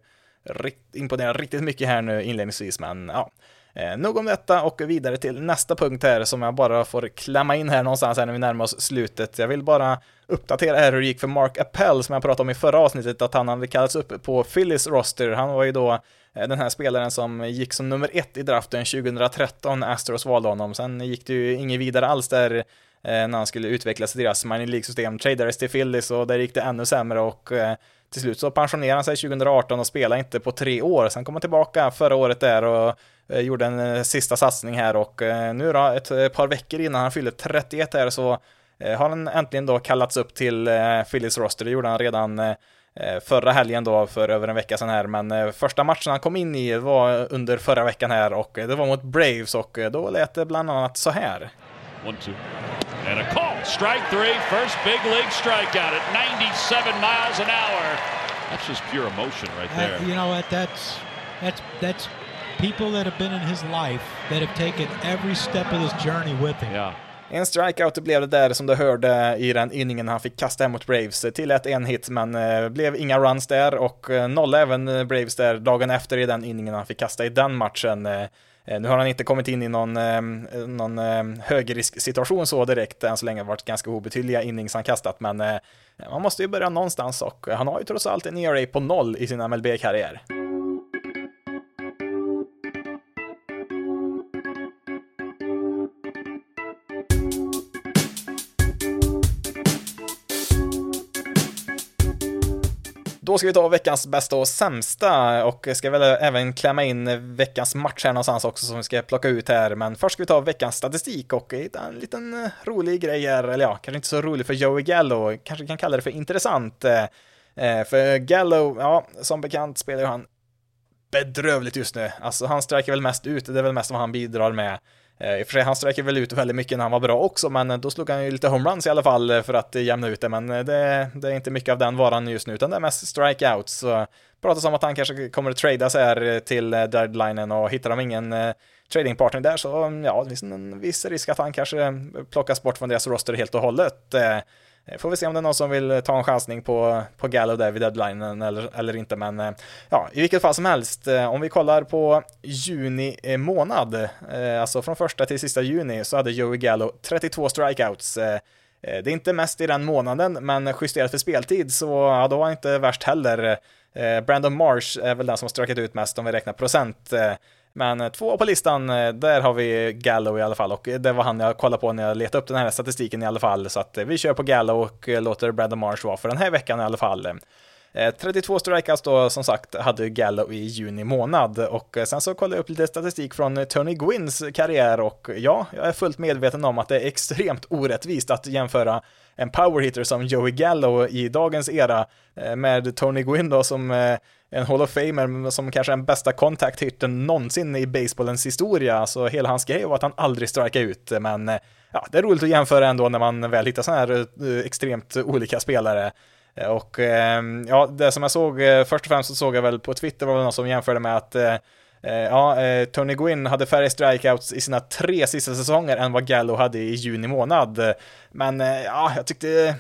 imponerat riktigt mycket här nu inledningsvis, men ja, Eh, nog om detta och vidare till nästa punkt här som jag bara får klämma in här någonstans här när vi närmar oss slutet. Jag vill bara uppdatera här hur det gick för Mark Appel som jag pratade om i förra avsnittet, att han hade kallats upp på Phillies roster. Han var ju då eh, den här spelaren som gick som nummer ett i draften 2013, Astros valde honom. Sen gick det ju inget vidare alls där eh, när han skulle utvecklas i deras minor League-system, tradades till Phillies och där gick det ännu sämre och eh, till slut så pensionerade han sig 2018 och spelade inte på tre år. Sen kom han tillbaka förra året där och gjorde en eh, sista satsning här och eh, nu då, ett par veckor innan han fyllde 31 här så har han äntligen då kallats upp till Phillies roster. Det gjorde han redan förra helgen då för över en vecka sedan här, men första matchen han kom in i var under förra veckan här och det var mot Braves och då lät det bland annat så här. One, two. And a call, strike three, first big league strikeout at 97 miles an hour. That's just pure emotion right there. Uh, you know what, that's, that's, that's people that have been in his life that have taken every step of this journey with him. Ja. En strikeout blev det där som du hörde i den inningen han fick kasta mot Braves. Tillät en hit men eh, blev inga runs där och eh, nolla även eh, Braves där dagen efter i den inningen han fick kasta i den matchen. Nu har han inte kommit in i någon, någon högrisksituation så direkt, än så länge varit ganska obetydliga innings han kastat, men man måste ju börja någonstans och han har ju trots allt en ERA på noll i sin MLB-karriär. Då ska vi ta veckans bästa och sämsta och ska väl även klämma in veckans match här någonstans också som vi ska plocka ut här. Men först ska vi ta veckans statistik och en liten rolig grej här, eller ja, kanske inte så rolig för Joey Gallo, kanske kan kalla det för intressant. Eh, för Gallo, ja, som bekant spelar ju han bedrövligt just nu. Alltså han sträcker väl mest ut, det är väl mest vad han bidrar med. Eh, I och för sig, han sträcker väl ut väldigt mycket när han var bra också, men då slog han ju lite homeruns i alla fall eh, för att jämna ut det, men eh, det, det är inte mycket av den varan just nu, utan det är mest strikeouts. Så pratas om att han kanske kommer att trada sig här till deadlinen och hittar de ingen tradingpartner där så mm, ja, det finns en viss risk att han kanske plockas bort från deras roster helt och hållet. Eh, får vi se om det är någon som vill eh, ta en chansning på, på Gallo där vid deadlinen eller, eller inte, men eh, ja, i vilket fall som helst, om vi kollar på juni månad, alltså från första till sista juni, så hade Joey Gallo 32 strikeouts. Det är inte mest i den månaden, men justerat för speltid så ja, då var han inte värst heller. Brandon Marsh är väl den som har strökat ut mest om vi räknar procent. Men eh, två på listan, eh, där har vi Gallo i alla fall och eh, det var han jag kollade på när jag letade upp den här statistiken i alla fall. Så att vi kör på Gallo och låter Brandon Marsh vara för den här veckan i alla fall. 32 strikeouts då som sagt hade Gallo i juni månad och sen så kollade jag upp lite statistik från Tony Gwynns karriär och ja, jag är fullt medveten om att det är extremt orättvist att jämföra en powerhitter som Joey Gallo i dagens era med Tony Gwynn då som en Hall of Famer som kanske är den bästa kontakthyrten någonsin i baseballens historia. Så hela hans grej var att han aldrig strikade ut, men eh, ja, det är roligt att jämföra ändå när man väl hittar sådana här eh, extremt olika spelare. Eh, och ehm, ja, det som jag såg, först och främst så såg jag väl på Twitter var det någon som jämförde med att Ja, Tony Gwynn hade färre strikeouts i sina tre sista säsonger än vad Gallo hade i juni månad. Men ja, jag tyckte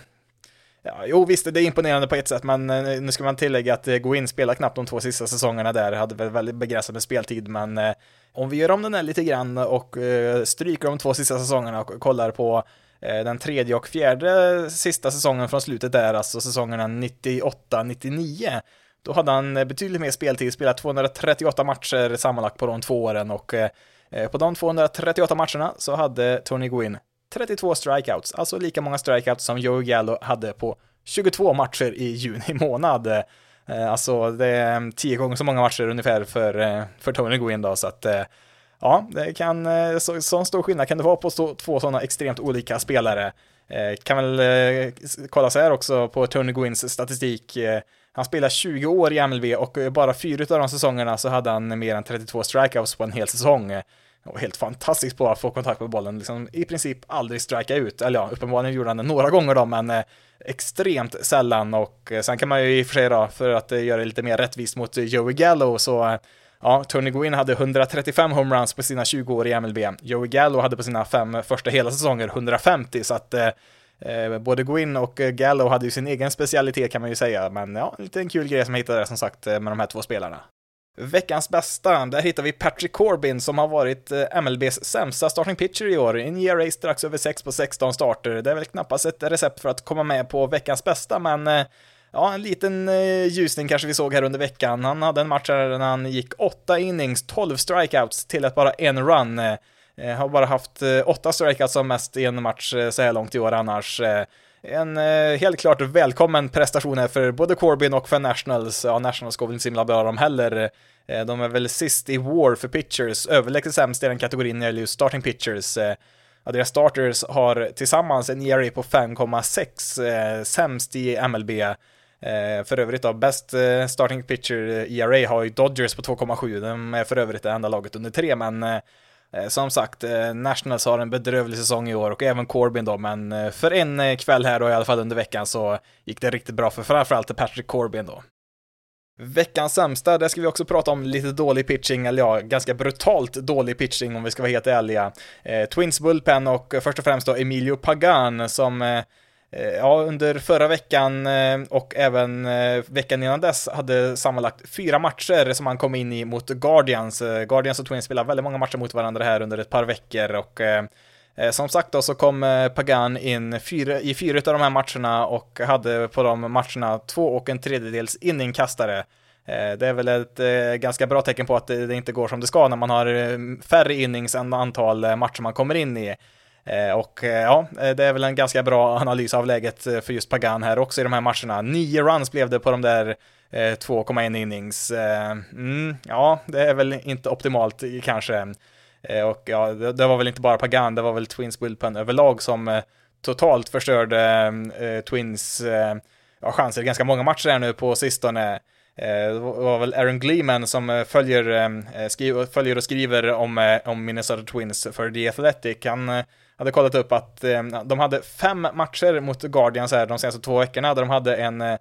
Ja, jo visst, det är imponerande på ett sätt, men eh, nu ska man tillägga att eh, gå spelade knappt de två sista säsongerna där, hade väl väldigt begränsad med speltid, men eh, om vi gör om den här lite grann och stryker de två sista säsongerna och kollar på den tredje och fjärde sista säsongen från slutet där, alltså säsongerna 98-99, då hade han betydligt mer speltid, spelat 238 matcher sammanlagt på de två åren och på de 238 matcherna så hade Tony Gwynn 32 strikeouts, alltså lika många strikeouts som Joe Gallo hade på 22 matcher i juni månad. Eh, alltså det är mm, 10 gånger så många matcher ungefär för, eh, för Tony Gwynn då, så att eh, ja, det kan, så, sån stor skillnad kan det vara på stå, två sådana extremt olika spelare. Kan väl kolla så här också på Tony Gwynns statistik. Han spelar 20 år i MLB och bara fyra av de säsongerna så hade han mer än 32 strikeouts på en hel säsong var helt fantastiskt på att få kontakt med bollen, liksom i princip aldrig strika ut, eller ja, uppenbarligen gjorde han det några gånger då, men eh, extremt sällan. Och eh, sen kan man ju i och för sig då, för att eh, göra det lite mer rättvist mot eh, Joey Gallo, så eh, ja, Tony Gwynn hade 135 homeruns på sina 20 år i MLB, Joey Gallo hade på sina fem första hela säsonger 150, så att eh, eh, både Gwynn och eh, Gallo hade ju sin egen specialitet kan man ju säga, men ja, en liten kul grej som jag hittade där som sagt eh, med de här två spelarna. Veckans bästa, där hittar vi Patrick Corbin som har varit eh, MLBs sämsta starting pitcher i år. En ERA strax över 6 på 16 starter. Det är väl knappast ett recept för att komma med på veckans bästa, men eh, ja, en liten eh, ljusning kanske vi såg här under veckan. Han hade en match där han gick 8 innings, 12 strikeouts till att bara en run. Har bara haft 8 strikeouts som mest i en match så här långt i år annars en eh, helt klart välkommen prestation här för både Corbyn och för Nationals. Ja, Nationals går väl inte så himla bra de heller. Eh, de är väl sist i War för pitchers, överlägset sämst i den kategorin när det gäller just starting pitchers. Eh, ja, deras starters har tillsammans en ERA på 5,6, eh, sämst i MLB. Eh, för övrigt då, bäst eh, starting pitcher ERA har ju Dodgers på 2,7, de är för övrigt det enda laget under 3, men Eh, Eh, som sagt, eh, Nationals har en bedrövlig säsong i år och även Corbin då, men eh, för en kväll här då i alla fall under veckan så gick det riktigt bra för framförallt Patrick Corbin då. Veckans sämsta, där ska vi också prata om lite dålig pitching, eller ja, ganska brutalt dålig pitching om vi ska vara helt ärliga. Eh, Twins Bullpen och först och främst då Emilio Pagan som Eh, Eh, ja, under förra veckan eh, och även eh, veckan innan dess hade sammanlagt fyra matcher som han kom in i mot Guardians. Guardians och Twins spelar väldigt många matcher mot varandra här under ett par veckor och som sagt då så kom Pagan in fyra, i fyra av de här matcherna och hade på de matcherna två och en tredjedels inningkastare. Det är väl ett ganska bra tecken på att det inte går som det ska när man har färre innings än antal matcher man kommer in i. Eh, och eh, ja, eh, det är väl en ganska bra analys av läget för just Pagan här också i de här matcherna. Nio runs blev det på de där 2,1 innings. Mm, ja, det är väl inte optimalt kanske. Och ja, det, var väl inte bara Pagan, det var väl Twins Bullpen överlag som totalt förstörde Twins ja, chanser i ganska många matcher här nu på sistone. Det var väl Aaron Gleeman som följer, följer och skriver om, om Minnesota Twins för The Athletic. Han hade kollat upp att eh, de hade fem matcher mot Guardians här de senaste två veckorna där de hade en eh,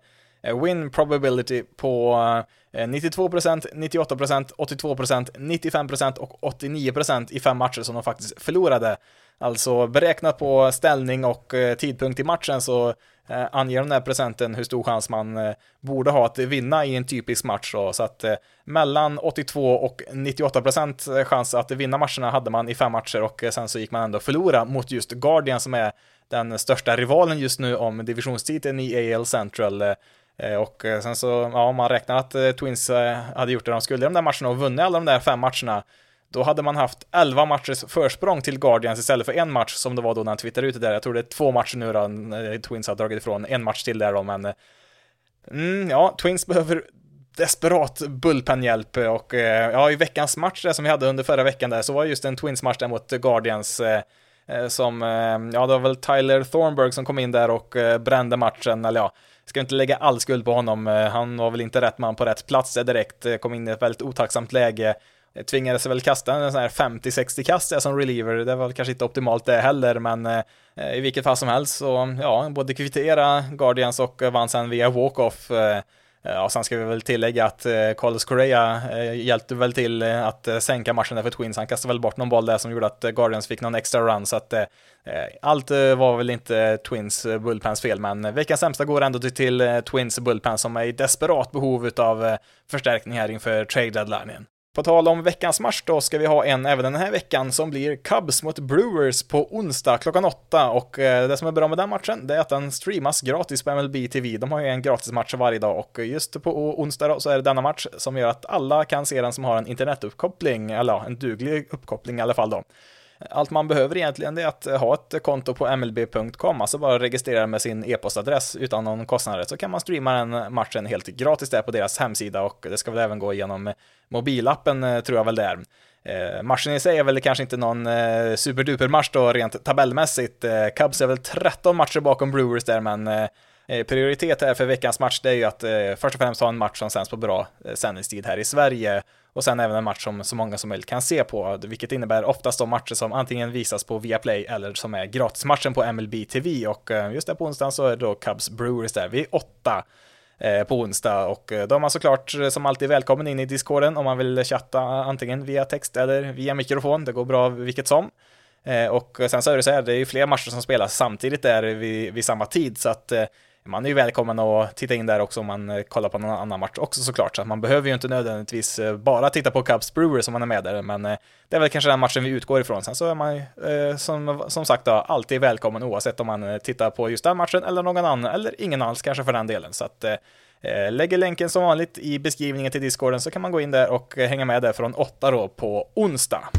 win probability på 92%, 98%, 82%, 95% och 89% i fem matcher som de faktiskt förlorade. Alltså beräknat på ställning och eh, tidpunkt i matchen så eh, anger den här procenten hur stor chans man eh, borde ha att vinna i en typisk match. Då. Så att mellan 82 och 98 procent chans att vinna matcherna hade man i fem matcher och sen så gick man ändå förlora mot just Guardian som är den största rivalen just nu om divisionstiteln i AL Central. Och sen så, ja, man räknar att Twins hade gjort det de skulle i de där matcherna och vunnit alla de där fem matcherna då hade man haft 11 matchers försprång till Guardians istället för en match som det var då när han twittrade ut det där. Jag tror det är två matcher nu då, Twins har dragit ifrån. En match till där då, men mm, ja, Twins behöver desperat bullpenhjälp. Och eh, ja, i veckans match där som vi hade under förra veckan där så var just en Twins-match där mot Guardians eh, eh, som, ja det var väl Tyler Thornburg som kom in där och brände matchen, eller ja, ska inte lägga all skuld på honom, han var väl inte rätt man på rätt plats där direkt, kom in i ett väldigt otacksamt läge, Eh, tvingades väl kasta en sån här 50-60 kast som reliever. Det var kanske inte optimalt det heller, men eh, eh, i vilket fall som helst så, ja, både kvittera Guardians och vann sen via walk-off. Ja, sen ska vi väl tillägga att Carlos Correa hjälpte väl till att sänka matchen där för Twins. Han kastade väl bort någon boll där som gjorde att Guardians fick någon extra run, så att allt var väl inte Twins bullpens fel, men veckans sämsta går ändå till Twins bullpen som är i desperat behov av förstärkning här inför trade deadline. På tal om veckans match då ska vi ha en även den här veckan som blir Cubs mot Brewers på onsdag klockan åtta och eh, det som är bra med den matchen det är att den streamas gratis på MLB TV. De har ju en gratis match varje dag och just på onsdag då så är det denna match som gör att alla kan se den som har en internetuppkoppling, eller ja, en duglig uppkoppling i alla fall då. Allt man behöver egentligen är att eh, ha ett konto på mlb.com, alltså bara registrera med sin e-postadress utan någon kostnad, så kan man streama den matchen helt gratis där på deras hemsida och det ska väl även gå igenom mobilappen eh, tror jag väl det är. Eh, matchen i sig är väl kanske inte någon eh, superduper match då rent tabellmässigt. Eh, Cubs är väl 13 matcher bakom Brewers där, men eh, Eh, prioritet här för veckans match det är ju att eh, först och främst ha en match som sänds på bra eh, sändningstid här i Sverige och sen även en match som så många som möjligt kan se på, vilket innebär oftast de matcher som antingen visas på Viaplay eller som är gratismatchen på MLB TV och eh, just där på onsdagen så är det då Cubs Brewers där vid åtta eh, på onsdag och eh, då är man såklart eh, som alltid välkommen in i discorden om man vill chatta antingen via text eller via mikrofon, det går bra vilket som. Eh, och sen så är det så här, det är ju fler matcher som spelas samtidigt där vid, vid samma tid så att man är ju välkommen att titta in där också om man eh, kollar på någon annan match också såklart, så att man behöver ju inte nödvändigtvis eh, bara titta på Cubs Brewers om man är med där, men eh, det är väl kanske den matchen vi utgår ifrån. Sen så är man ju som, som sagt då, alltid välkommen oavsett om man tittar på just den matchen eller någon annan, eller ingen alls kanske för den delen. Så att lägger länken som vanligt i beskrivningen till discorden så kan man gå in där och hänga med där från 8 då på onsdag.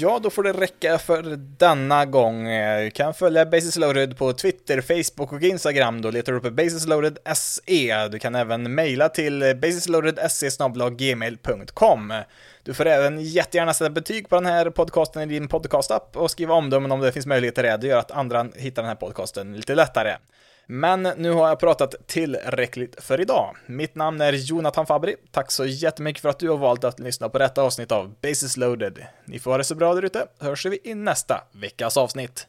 Ja, då får det räcka för denna gång. Eh, du kan följa Basis Loaded på Twitter, Facebook och Instagram. Då letar du upp Basisloaded SE. Du kan även mejla till basisloadedse.gmail.com. Du får även jättegärna sätta betyg på den här podcasten i din podcastapp och skriva omdömen om det finns möjlighet till det. Det gör att andra hittar den här podcasten lite lättare. Men nu har jag pratat tillräckligt för idag. Mitt namn är Jonathan Fabri. Tack så jättemycket för att du har valt att lyssna på detta avsnitt av Basis loaded. Ni får ha det så bra där ute, hörs vi i nästa veckas avsnitt.